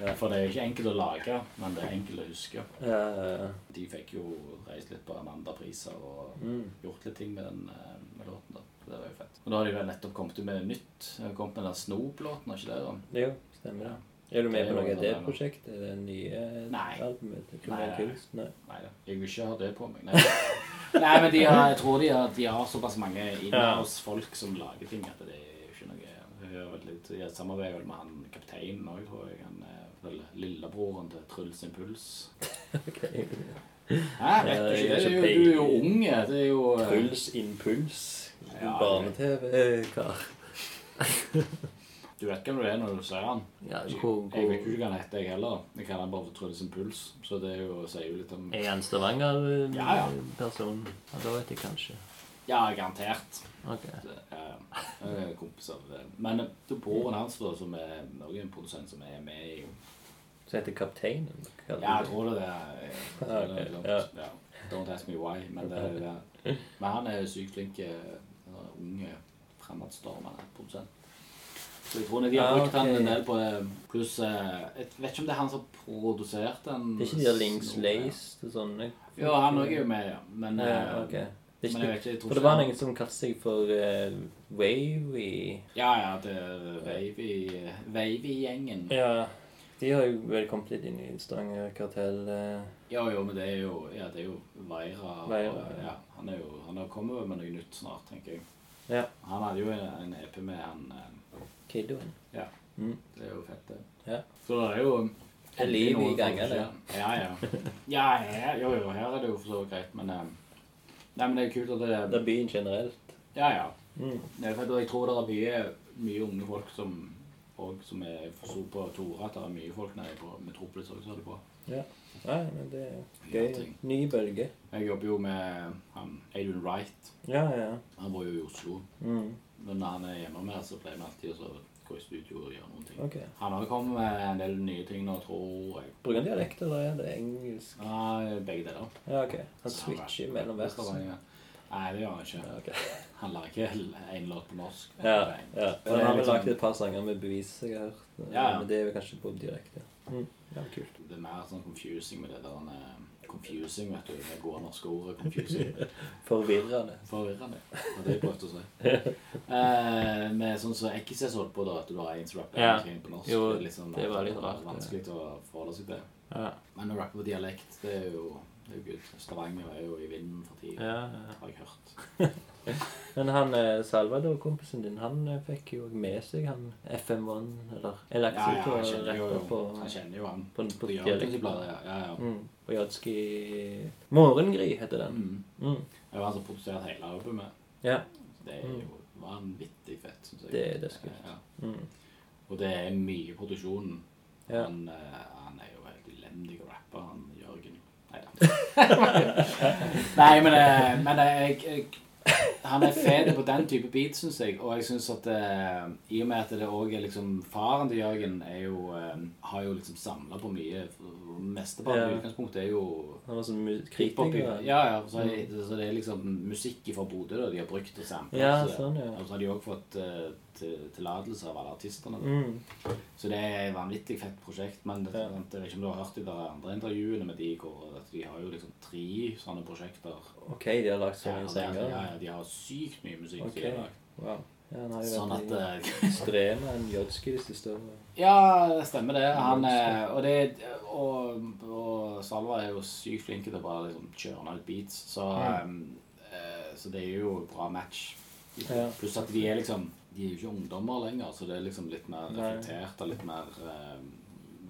Ja. For det er jo ikke enkelt å lage, men det er enkelt å huske. Ja, ja. De fikk jo reist litt på Amanda-priser og Mm. gjort litt ting med den eh, med låten. da. Det var jo fett. Og da har de vel nettopp kommet ut med nytt. Kommet med den Snoop-låten, har ikke det? da? Jo, stemmer det. Er du med på noe av det prosjektet? Det nye Nei. albumet Nei. Kunst? Nei. Nei da, jeg vil ikke ha det på meg. Nei, Nei men de har, jeg tror de har, de har såpass mange innholdsfolk som lager ting at det er jo ikke noe Jeg samarbeider vel med han kapteinen òg, tror jeg. Han er vel lillebroren til Truls Impuls. Ok. Hæ, vet du ikke det? Er jo, du er jo unge. Det er jo Truls Impuls. Ja, Barne-TV-kar. Du vet hvem du er når du ser han. Ja, Jeg hvor, jeg vet hvor, ikke hva han heter, jeg heller. Jeg kaller han bare for Truls Impuls. Så det er jo, sier jo litt om er han Stavanger-person? Ja, ja. Ja, da vet jeg kanskje. Ja, garantert. Ok. Det er, jeg er kompis av det. Men det er broren hans, da, som er også en produsent som er med i Så heter Kapteinen? Ja, jeg tror det er jeg tror det er Ok, ja. Don't ask me why, men det er det. Men han er sykt flink, eh, unge, fremadstormende produsent. Så jeg tror de har Ah, brukt han en del på det. Pluss eh, Jeg vet ikke om det er han som produserte den. Det er ikke de der Links Lace og sånne? Jo, han òg er jo med, ja. Men, Ja, okay. Det er men jeg vet ikke, jeg tror for det var noen som kalte seg for uh, Wavy. Ja, ja, det er Wavy- Wavy-gjengen. Ja. De har jo vel kommet litt inn i Stavanger Kartell. Uh... Jo, jo, men det er jo, ja, det er jo Veira. Veira, ja. ja. Han, er jo, han har kommet med noe nytt snart, tenker jeg. Ja. Han hadde jo en, en EP med han Kiddoen. Ja. Mm. Det er jo fett, det. Ja. Så det er jo Det er liv i gangene. Ja, ja. Ja, her, jo, jo, her er det jo for så vidt greit, men eh, Nei, men det er kult at det Det er byen generelt. Ja, ja. Mm. Det er fett, og jeg tror det er mye, mye unge folk som og som jeg forsto på Tore, at det er mye folk nede på Metropolis også, som holder bra. Ja. Nei, men det er gøy. Ny bølge. Jeg jobber jo med han Adrian Wright. Ja, ja. Han bor jo i Oslo. Mm. Men når han er hjemme med, så pleier vi alltid å så gå i studio og gjøre noen ting. Okay. Han har kommet med en del nye ting nå, tror jeg. Bruker han dialekt, eller er det engelsk? Nei, begge deler. Ja, ok. Han switcher mellom versene. Nei, det gjør han ikke. Ja, ok. Han lager en låt på norsk. Ja, ja. Er han har liksom- lagd et par sanger med bevis jeg har hørt. Ja, ja. Men det er jo kanskje på direkte. Mm. Ja, kult. Det er mer sånn confusing med det der han er Confusing, vet du. Det gode norske ordet confusing. Forvirrende. Forvirrende. Det var det jeg prøvde å si. Eh, med sånn som Ekises holdt på, da, at du har rapper Ja. på norsk. Jo, det, er liksom, det var litt rart, Vanskelig å forholde seg til. Ja. Men å rappe på dialekt, det er jo det er jo good. Stavanger er jo i vinden for tiden, Ja, ja. har jeg hørt. Men han eh, Salvador-kompisen din, han eh, fikk jo med seg han FM1, eller Jeg Ja, ja, han kjenner jo, rapper på, han kjenner jo han. på, på, På. Ja. ja, ja. Mm. På Jodski Morgengry heter den. Mm. Mm. Det var han som produserte hele albumet. Ja. Det er jo vanvittig fett, syns jeg. Det er dødskult. Ja. Mm. Og det er mye i produksjonen. Ja. Han, eh, han er jo helt elendig å rappe, han Jørgen. Nei men, eh, men eh, jeg, jeg, han er fet på den type beat, syns jeg. Og jeg syns at eh, i og med at det òg er liksom Faren til Jørgen er jo, eh, har jo liksom samla på mye. Mesteparten Ja. i utgangspunktet er jo Han var sånn kritiker. Ja, ja. Så, er, så det er liksom musikk fra Bodø da, de har brukt og samplet. Ja, sånn, ja. Og så har de òg fått uh, tillatelse av alle artistene. Mm. Så det er et vanvittig fett prosjekt. Men det, Ja. jeg vet ikke om du har hørt de der andre intervjuene med de hvor de har jo liksom tre sånne prosjekter. OK, de har lagd så mange er- sanger. ja, ja, de har sykt mye musikk. Okay. de har lagt. Wow. Ja, han har jo Sånn at vært eh, i strev en Jodski de siste årene. Ja, det stemmer det. Han er, og, det og, og Salva er jo sykt flink til å bare liksom kjøre ut beats. Så, eh, så det er jo bra match. Ja. Pluss at de er liksom De er jo ikke ungdommer lenger, så det er liksom litt mer reflektert og litt mer eh,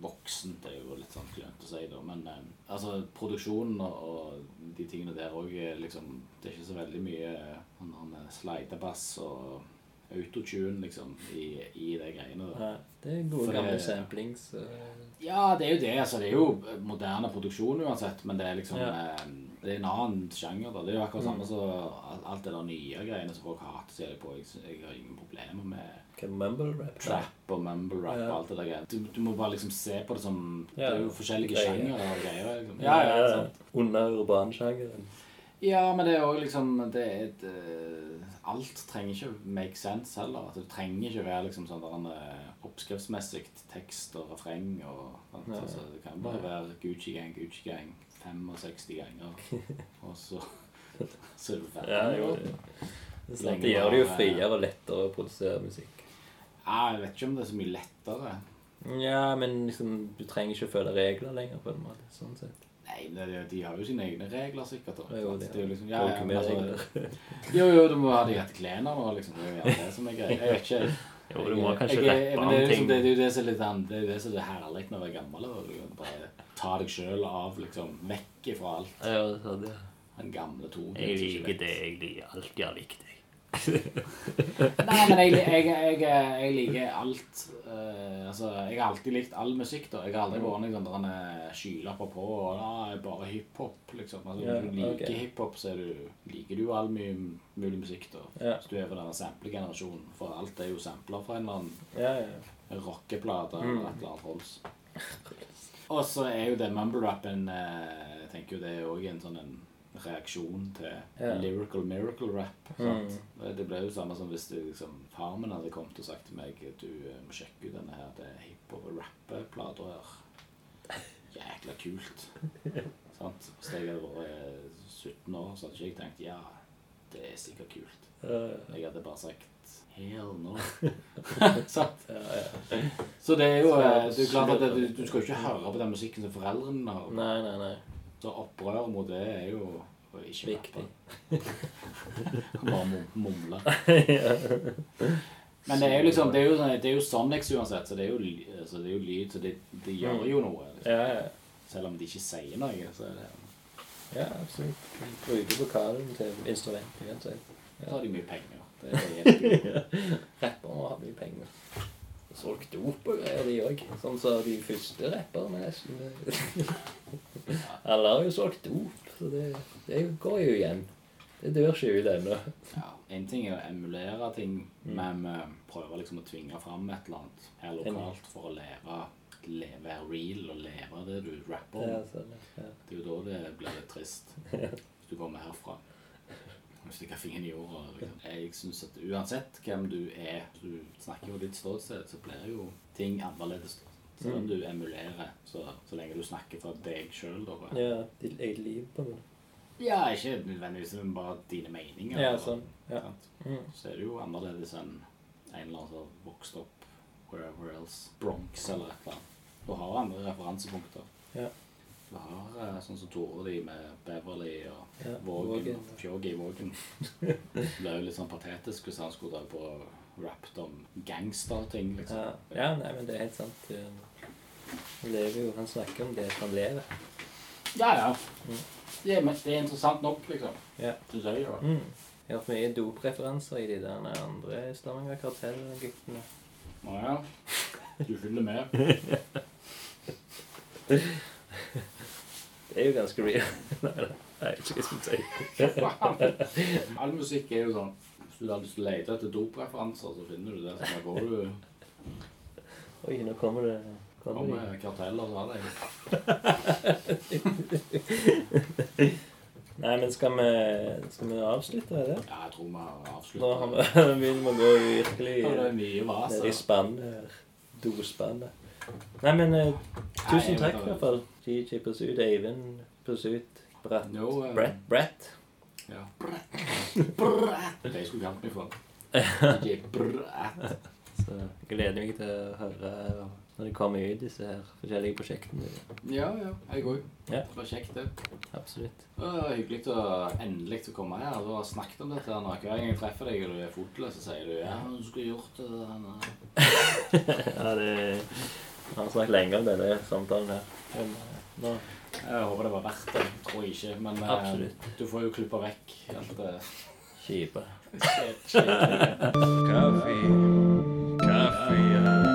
voksent. Er jo litt sånn klønete å si, da. Men eh, altså, produksjonen og, og de tingene der òg liksom Det er ikke så veldig mye han, han slidebass og autotune, liksom, i, i de greiene. Nei, det er gode For det- gamle samplings. eh, Ja, det er jo det. altså Det er jo moderne produksjon uansett, men det er liksom Ja. eh, Det er en annen sjanger. da Det er jo akkurat samme Mm. som alt- det der nye greiene som folk hater seg på. Jeg, jeg har ingen problemer med mumble rap? trap og mumble rap Ja. og alt det der greiene. Du, du må bare liksom se på det som Ja, Det er jo forskjellige sjangere og greier. Liksom. Ja, ja, ja, Under urbansjangeren. Ja, men det er òg liksom det er et, eh, Alt trenger ikke make sense heller. At det trenger ikke være liksom sånn eh, oppskriftsmessig tekst og refreng. og alt. Altså, Det kan bare være Gucci Gang, Gucci Gang 65 ganger, og så, så er du ferdig. Ja, jo, det, det, sant. det gjør det jo friere og lettere å produsere musikk. Ja, jeg vet ikke om det er så mye lettere. Ja, men liksom, du trenger ikke å følge regler lenger, på en måte. Sånn sett. Nei, men det, de har jo sine egne regler, sikkert. Da. Jo, det det er jo liksom, ja, ja, men altså, jo, jo, du må ha de rette klærne nå, liksom. Det er jo det som er greia. Jeg vet ikke. Jo, du må kanskje jeg, rappe om det er, liksom, ting. det, det er jo det som er litt. Det er det som er herlig med å være gammel. Og Du kan bare ta deg sjøl av, liksom, vekk ifra alt. Ja, det er ja. Den gamle tonen. Jeg liker det jeg liker. Alltid har likt deg. Nei, men jeg, jeg, jeg, jeg liker alt eh, Altså, jeg har alltid likt all musikk, da. Jeg har aldri vært liksom, der skylapper på og ah, jeg er bare hiphop, liksom. Altså, yeah, Når du liker okay. hiphop, så du, liker du all mye mulig musikk, da. Yeah. Hvis du er fra denne samplegenerasjonen. For alt er jo sampler fra en eller annen yeah, yeah. rockeplate Mm. eller et eller annet rolls. Og så er jo det mumble-rappen eh, Jeg tenker jo det er òg en sånn en reaksjon til Ja. lyrical miracle rap. Mm. Sant? Det, ble jo samme som hvis det, liksom, far min hadde kommet og sagt til meg du eh, må sjekke ut denne her det er hiphop- og rappeplata her. Jækla kult. Sant? Hvis jeg hadde vært eh, 17 år, så hadde ikke jeg tenkt ja, det er sikkert kult. Jeg hadde bare sagt hell no. Sant? ja, ja. Så det er jo eh, det er klart at du, du skal ikke høre på den musikken som foreldrene har. Nei, nei, nei. Så opprør mot det er jo ikke Viktig. Bare mumle. Men det er jo liksom, det er jo, sånn- det er jo Sonics uansett, så det er jo, altså det er jo lyd, så det, det gjør jo noe. Liksom. Ja, ja. Selv om de ikke sier noe, så er det, ja, absolutt. Bruker vokalen til instrument. uansett. så har de mye penger. Det er helt Rappere må ha mye penger. Solgt dop og greier, de òg. Sånn som de første rapperne, nesten. Alle har jo solgt dop, så det, det går jo igjen. Det dør ikke ut ennå. ja, En ting er å emulere ting, Mm. men vi prøver liksom å tvinge fram et eller annet her lokalt for å lære være real og leve det du rapper om. Ja, sånn, ja. Det er jo da det blir litt trist. Hvis du kommer herfra. Hvis du ikke har fingeren i jorda. Liksom. Jeg synes at uansett hvem du er, du snakker jo ditt ståsted, så blir jo ting annerledes. Selv om du emulerer, så, så lenge du snakker fra deg sjøl, da. ja ditt eget liv, på en måte. Ja, ikke nødvendigvis men bare dine meninger. Ja, sånn. Ja. Mm. Så er det jo annerledes enn en eller annen som har vokst opp wherever else. Bronx eller et eller annet. Du har andre referansepunkter. Ja. Du har eh, sånn som Tore de med Beverly og Ja, Vågen. Vågen. i Vågen. Det ble jo litt sånn patetisk hvis han skulle dra på rappet om gangsterting, liksom. Ja. ja, nei, men det er helt sant. Han lever jo, han snakker om det han lever. Ja, ja. Det, er, det er interessant nok, liksom. Ja. Synes jeg, jo. Mm. Jeg har hatt mye dopreferanser i de der andre Stavanger Kartell-guttene. Å ja. Du følger med. Er jo ganske real. nei, nei, vet ikke hva jeg skal si. All musikk er jo sånn Hvis du har lyst til å lete etter dopreferanser, så finner du det. Så da går du Oi, nå kommer det kommer kommer de. karteller, så har det. Nei, men skal vi, skal vi avslutte det? Ja, jeg tror vi har Nå avsluttet. vi begynner vi å gå virkelig ned i spannet. Dospannet. Nei, men uh, tusen takk i hvert fall. DJ Pursuit, Eivind Pursuit, Bratt. No, uh, Brett. Brett. Ja. Brett. Det jeg skulle kalt meg for. DJ Brett. Så jeg gleder meg til å høre når de kommer ut, disse her forskjellige prosjektene. Ja, ja. Jeg òg. Ja. Det var kjekt, det. Absolutt. Det var hyggelig å endelig å komme her. Du har snakket om dette her nå. Hver gang jeg treffer deg og du er fotløs, så sier du ja, du skulle gjort det der. nei». Ja, det Vi har snakket lenge om denne samtalen her. Men eh, nå Jeg håper det var verdt det. Tror jeg ikke. Men eh, Absolutt. du får jo klippa vekk alt det kjipe. Kaffe, kaffe.